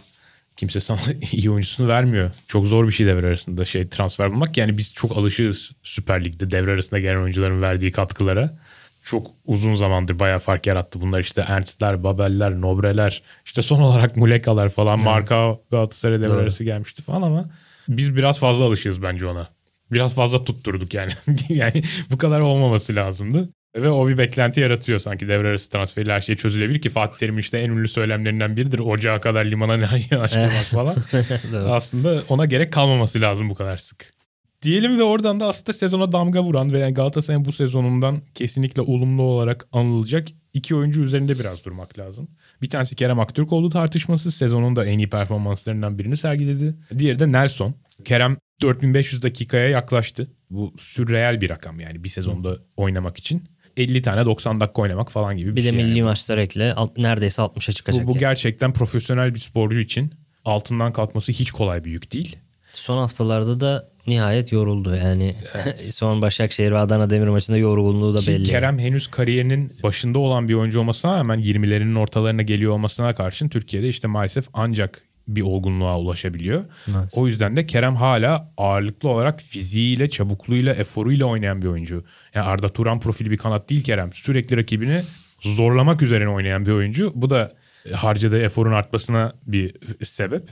kimse sana iyi oyuncusunu vermiyor. Çok zor bir şey devre arasında şey transfer bulmak. Yani biz çok alışığız Süper Lig'de devre arasında gelen oyuncuların verdiği katkılara. Çok uzun zamandır bayağı fark yarattı. Bunlar işte Ernst'ler, Babel'ler, Nobre'ler, işte son olarak Muleka'lar falan. Evet. Marka Galatasaray devre arası gelmişti falan ama biz biraz fazla alışığız bence ona. Biraz fazla tutturduk yani. yani bu kadar olmaması lazımdı. Ve o bir beklenti yaratıyor sanki devre arası transferiyle her şey çözülebilir ki Fatih Terim işte en ünlü söylemlerinden biridir. Ocağa kadar limana açtırmak falan. aslında ona gerek kalmaması lazım bu kadar sık. Diyelim ve oradan da aslında sezona damga vuran ve yani Galatasaray'ın bu sezonundan kesinlikle olumlu olarak anılacak iki oyuncu üzerinde biraz durmak lazım. Bir tanesi Kerem Aktürkoğlu tartışması sezonun da en iyi performanslarından birini sergiledi. Diğeri de Nelson. Kerem 4500 dakikaya yaklaştı. Bu sürreel bir rakam yani bir sezonda oynamak için. 50 tane 90 dakika oynamak falan gibi bir, bir şey. Bir de milli yani. maçlar ekle alt, neredeyse 60'a çıkacak. Bu, bu yani. gerçekten profesyonel bir sporcu için altından kalkması hiç kolay bir yük değil. Son haftalarda da nihayet yoruldu. Yani evet. son Başakşehir ve Adana Demir maçında yorgunluğu da Ki belli. Kerem henüz kariyerinin başında olan bir oyuncu olmasına rağmen 20'lerinin ortalarına geliyor olmasına karşın Türkiye'de işte maalesef ancak bir olgunluğa ulaşabiliyor. Maalesef. O yüzden de Kerem hala ağırlıklı olarak fiziğiyle, çabukluğuyla, eforuyla oynayan bir oyuncu. Yani Arda Turan profili bir kanat değil Kerem. Sürekli rakibini zorlamak üzerine oynayan bir oyuncu. Bu da harcadığı eforun artmasına bir sebep.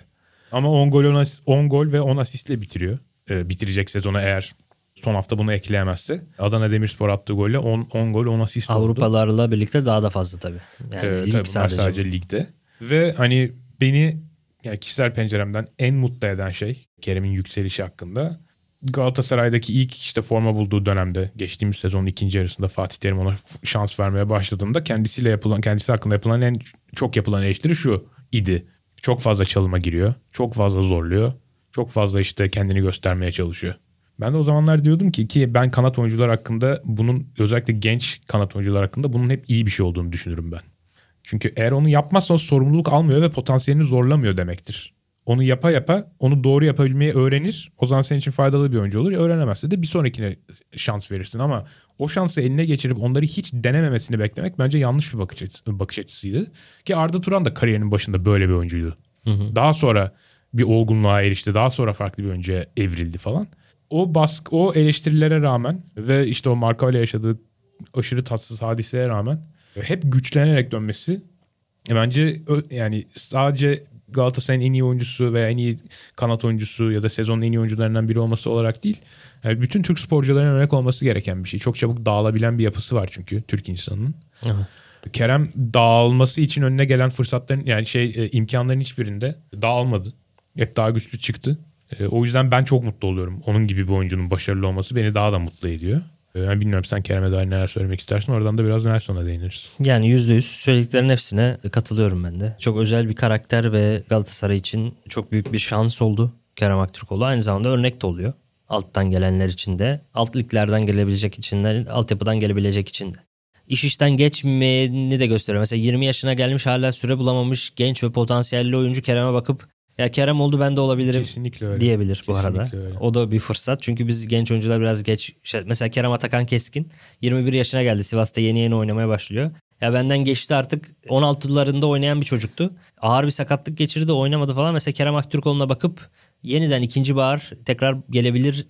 Ama 10 gol, 10 gol ve 10 asistle bitiriyor. Ee, bitirecek sezonu eğer son hafta bunu ekleyemezse. Adana Demirspor attığı golle 10, 10 gol 10 asist oldu. Avrupalarla birlikte daha da fazla tabii. Yani ee, lig tabii sadece. sadece ligde. Ve hani beni yani kişisel penceremden en mutlu eden şey Kerem'in yükselişi hakkında Galatasaray'daki ilk işte forma bulduğu dönemde geçtiğimiz sezonun ikinci yarısında Fatih Terim ona şans vermeye başladığında kendisiyle yapılan kendisi hakkında yapılan en çok yapılan eleştiri şu idi. Çok fazla çalıma giriyor. Çok fazla zorluyor. Çok fazla işte kendini göstermeye çalışıyor. Ben de o zamanlar diyordum ki ki ben kanat oyuncular hakkında bunun özellikle genç kanat oyuncular hakkında bunun hep iyi bir şey olduğunu düşünürüm ben. Çünkü eğer onu yapmazsan sorumluluk almıyor ve potansiyelini zorlamıyor demektir. Onu yapa yapa onu doğru yapabilmeyi öğrenir. O zaman senin için faydalı bir oyuncu olur. Öğrenemezse de bir sonrakine şans verirsin ama o şansı eline geçirip onları hiç denememesini beklemek bence yanlış bir bakış, açısı, bakış açısıydı. Ki Arda Turan da kariyerinin başında böyle bir oyuncuydu. Hı hı. Daha sonra bir olgunluğa erişti. Daha sonra farklı bir oyuncuya evrildi falan. O baskı, o eleştirilere rağmen ve işte o Marka ile yaşadığı aşırı tatsız hadiseye rağmen hep güçlenerek dönmesi e bence yani sadece Galatasaray'ın en iyi oyuncusu veya en iyi kanat oyuncusu ya da sezonun en iyi oyuncularından biri olması olarak değil. Yani bütün Türk sporcuların örnek olması gereken bir şey. Çok çabuk dağılabilen bir yapısı var çünkü Türk insanının. Evet. Kerem dağılması için önüne gelen fırsatların yani şey e, imkanların hiçbirinde dağılmadı. Hep daha güçlü çıktı. E, o yüzden ben çok mutlu oluyorum. Onun gibi bir oyuncunun başarılı olması beni daha da mutlu ediyor. Ee, bilmiyorum sen Kerem'e dair neler söylemek istersin. Oradan da biraz Nelson'a değiniriz. Yani yüzde yüz söylediklerin hepsine katılıyorum ben de. Çok özel bir karakter ve Galatasaray için çok büyük bir şans oldu Kerem Aktürkoğlu. Aynı zamanda örnek de oluyor. Alttan gelenler için de, alt liglerden gelebilecek içinler, altyapıdan gelebilecek için de. İş işten geçmeyeni de gösteriyor. Mesela 20 yaşına gelmiş hala süre bulamamış genç ve potansiyelli oyuncu Kerem'e bakıp ya Kerem oldu ben de olabilirim Kesinlikle öyle. diyebilir Kesinlikle bu arada. Öyle. O da bir fırsat. Çünkü biz genç oyuncular biraz geç. Mesela Kerem Atakan Keskin 21 yaşına geldi. Sivas'ta yeni yeni oynamaya başlıyor. Ya benden geçti artık 16'larında oynayan bir çocuktu. Ağır bir sakatlık geçirdi oynamadı falan. Mesela Kerem Aktürkoğlu'na bakıp yeniden ikinci bahar tekrar gelebilir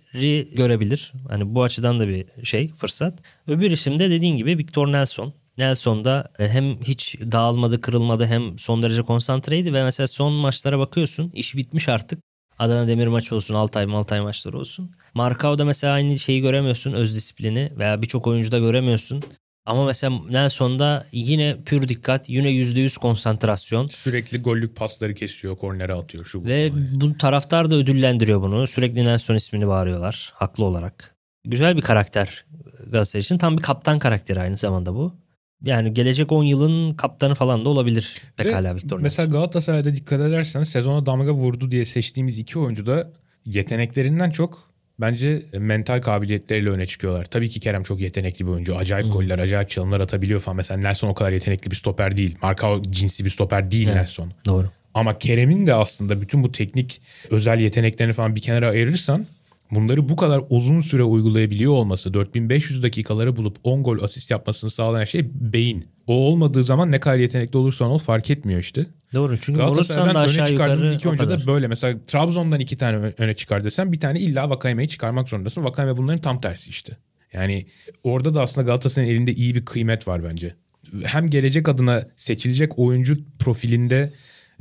görebilir. Hani bu açıdan da bir şey fırsat. Öbür isim de dediğin gibi Victor Nelson. Nelson da e, hem hiç dağılmadı, kırılmadı hem son derece konsantreydi ve mesela son maçlara bakıyorsun iş bitmiş artık. Adana Demir maçı olsun, Altay Maltay maçları olsun. Markao'da mesela aynı şeyi göremiyorsun, öz disiplini veya birçok oyuncuda göremiyorsun. Ama mesela Nelson'da yine pür dikkat, yine %100 konsantrasyon. Sürekli gollük pasları kesiyor, kornere atıyor şu bu. Ve bu taraftar da ödüllendiriyor bunu. Sürekli Nelson ismini bağırıyorlar haklı olarak. Güzel bir karakter Galatasaray için. Tam bir kaptan karakteri aynı zamanda bu. Yani gelecek 10 yılın kaptanı falan da olabilir pekala Victor Mesela Galatasaray'da dikkat edersen sezona damga vurdu diye seçtiğimiz iki oyuncu da yeteneklerinden çok bence mental kabiliyetleriyle öne çıkıyorlar. Tabii ki Kerem çok yetenekli bir oyuncu. Acayip hmm. goller, acayip çalımlar atabiliyor falan. Mesela Nelson o kadar yetenekli bir stoper değil. Marka cinsi bir stoper değil evet, Nelson. Doğru. Ama Kerem'in de aslında bütün bu teknik özel yeteneklerini falan bir kenara ayırırsan bunları bu kadar uzun süre uygulayabiliyor olması, 4500 dakikaları bulup 10 gol asist yapmasını sağlayan şey beyin. O olmadığı zaman ne kadar yetenekli olursan ol fark etmiyor işte. Doğru çünkü Galatasaray'dan da öne aşağı çıkardığımız yukarı iki oyuncu da böyle. Mesela Trabzon'dan iki tane öne çıkar desem bir tane illa Vakayeme'yi çıkarmak zorundasın. Vakayeme bunların tam tersi işte. Yani orada da aslında Galatasaray'ın elinde iyi bir kıymet var bence. Hem gelecek adına seçilecek oyuncu profilinde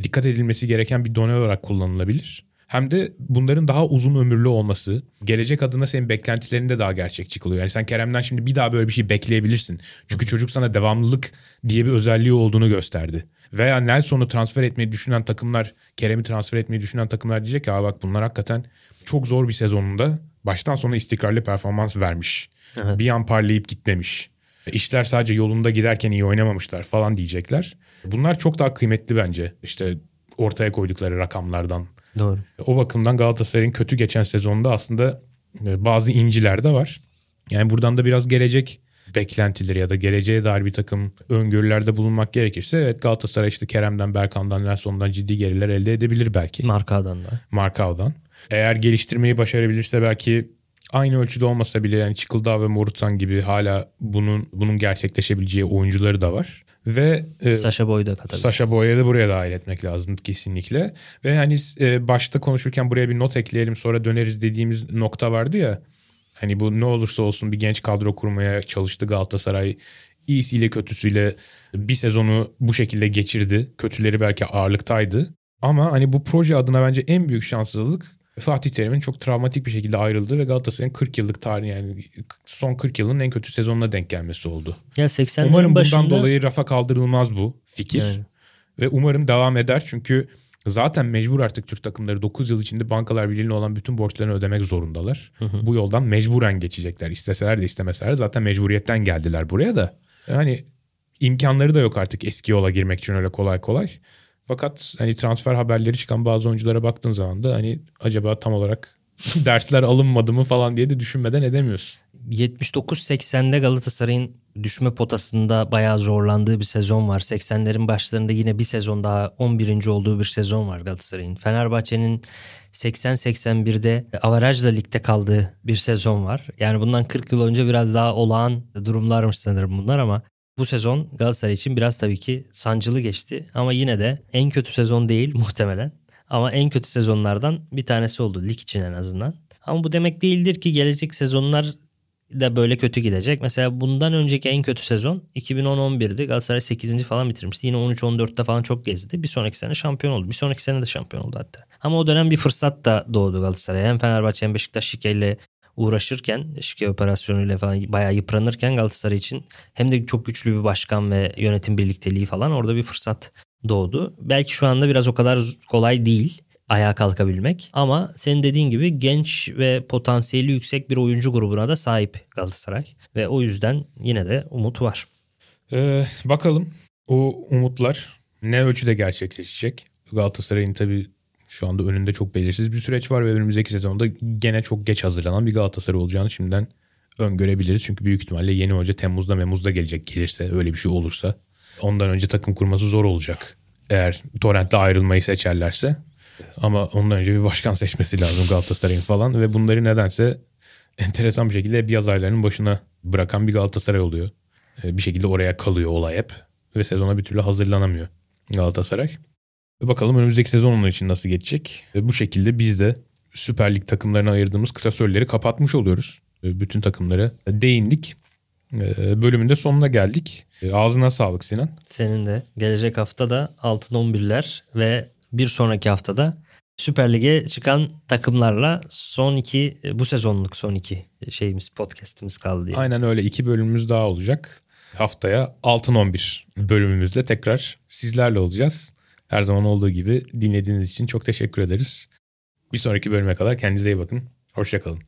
dikkat edilmesi gereken bir done olarak kullanılabilir. Hem de bunların daha uzun ömürlü olması, gelecek adına senin beklentilerinde daha gerçekçi kılıyor. Yani sen Kerem'den şimdi bir daha böyle bir şey bekleyebilirsin. Çünkü çocuk sana devamlılık diye bir özelliği olduğunu gösterdi. Veya Nelson'u transfer etmeyi düşünen takımlar, Kerem'i transfer etmeyi düşünen takımlar diyecek ya bak bunlar hakikaten çok zor bir sezonunda baştan sona istikrarlı performans vermiş. Evet. Bir an parlayıp gitmemiş. İşler sadece yolunda giderken iyi oynamamışlar falan diyecekler. Bunlar çok daha kıymetli bence. İşte ortaya koydukları rakamlardan. Doğru. O bakımdan Galatasaray'ın kötü geçen sezonunda aslında e, bazı inciler de var. Yani buradan da biraz gelecek beklentileri ya da geleceğe dair bir takım öngörülerde bulunmak gerekirse evet Galatasaray işte Kerem'den, Berkan'dan, Nelson'dan ciddi geriler elde edebilir belki. Markadan da. Markao'dan. Eğer geliştirmeyi başarabilirse belki aynı ölçüde olmasa bile yani Çıkıldağ ve Morutsan gibi hala bunun bunun gerçekleşebileceği oyuncuları da var. Ve e, Sasha Boy'u da katabilir. Sasha Boya'yı da buraya dahil etmek lazım kesinlikle. Ve hani e, başta konuşurken buraya bir not ekleyelim sonra döneriz dediğimiz nokta vardı ya. Hani bu ne olursa olsun bir genç kadro kurmaya çalıştı Galatasaray. İyisiyle kötüsüyle bir sezonu bu şekilde geçirdi. Kötüleri belki ağırlıktaydı. Ama hani bu proje adına bence en büyük şanssızlık Fatih Terim'in çok travmatik bir şekilde ayrıldığı ve Galatasaray'ın 40 yıllık tarihi yani son 40 yılın en kötü sezonuna denk gelmesi oldu. Ya 80'lerin Umarım başında bundan dolayı rafa kaldırılmaz bu fikir. Yani. Ve umarım devam eder çünkü zaten mecbur artık Türk takımları 9 yıl içinde Bankalar Birliği'ne olan bütün borçlarını ödemek zorundalar. Bu yoldan mecburen geçecekler. İsteseler de istemeseler de zaten mecburiyetten geldiler buraya da. Yani imkanları da yok artık eski yola girmek için öyle kolay kolay. Fakat hani transfer haberleri çıkan bazı oyunculara baktığın zaman da hani acaba tam olarak dersler alınmadı mı falan diye de düşünmeden edemiyorsun. 79-80'de Galatasaray'ın düşme potasında bayağı zorlandığı bir sezon var. 80'lerin başlarında yine bir sezon daha 11. olduğu bir sezon var Galatasaray'ın. Fenerbahçe'nin 80-81'de avarajla ligde kaldığı bir sezon var. Yani bundan 40 yıl önce biraz daha olağan durumlarmış sanırım bunlar ama bu sezon Galatasaray için biraz tabii ki sancılı geçti. Ama yine de en kötü sezon değil muhtemelen. Ama en kötü sezonlardan bir tanesi oldu lig için en azından. Ama bu demek değildir ki gelecek sezonlar da böyle kötü gidecek. Mesela bundan önceki en kötü sezon 2010-11'di. Galatasaray 8. falan bitirmişti. Yine 13-14'te falan çok gezdi. Bir sonraki sene şampiyon oldu. Bir sonraki sene de şampiyon oldu hatta. Ama o dönem bir fırsat da doğdu Galatasaray'a. Hem Fenerbahçe hem Beşiktaş şikeyle uğraşırken, şike operasyonuyla falan bayağı yıpranırken Galatasaray için hem de çok güçlü bir başkan ve yönetim birlikteliği falan orada bir fırsat doğdu. Belki şu anda biraz o kadar kolay değil ayağa kalkabilmek. Ama senin dediğin gibi genç ve potansiyeli yüksek bir oyuncu grubuna da sahip Galatasaray. Ve o yüzden yine de umut var. Ee, bakalım o umutlar ne ölçüde gerçekleşecek? Galatasaray'ın tabii şu anda önünde çok belirsiz bir süreç var ve önümüzdeki sezonda gene çok geç hazırlanan bir Galatasaray olacağını şimdiden öngörebiliriz. Çünkü büyük ihtimalle yeni hoca Temmuz'da Memuz'da gelecek gelirse öyle bir şey olursa. Ondan önce takım kurması zor olacak. Eğer Torrent'le ayrılmayı seçerlerse. Ama ondan önce bir başkan seçmesi lazım Galatasaray'ın falan. Ve bunları nedense enteresan bir şekilde hep yaz başına bırakan bir Galatasaray oluyor. Ee, Bir şekilde oraya kalıyor olay hep. Ve sezona bir türlü hazırlanamıyor Galatasaray. Ve bakalım önümüzdeki sezon onun için nasıl geçecek. Ve bu şekilde biz de Süper Lig takımlarına ayırdığımız klasörleri kapatmış oluyoruz. Bütün takımlara değindik. Ee, Bölümün de sonuna geldik. Ee, Ağzına sağlık Sinan. Senin de gelecek hafta da altın 11'ler ve bir sonraki haftada Süper Lig'e çıkan takımlarla son iki bu sezonluk son iki şeyimiz podcast'imiz kaldı diye. Aynen öyle iki bölümümüz daha olacak. Haftaya Altın 11 bölümümüzle tekrar sizlerle olacağız. Her zaman olduğu gibi dinlediğiniz için çok teşekkür ederiz. Bir sonraki bölüme kadar kendinize iyi bakın. Hoşçakalın.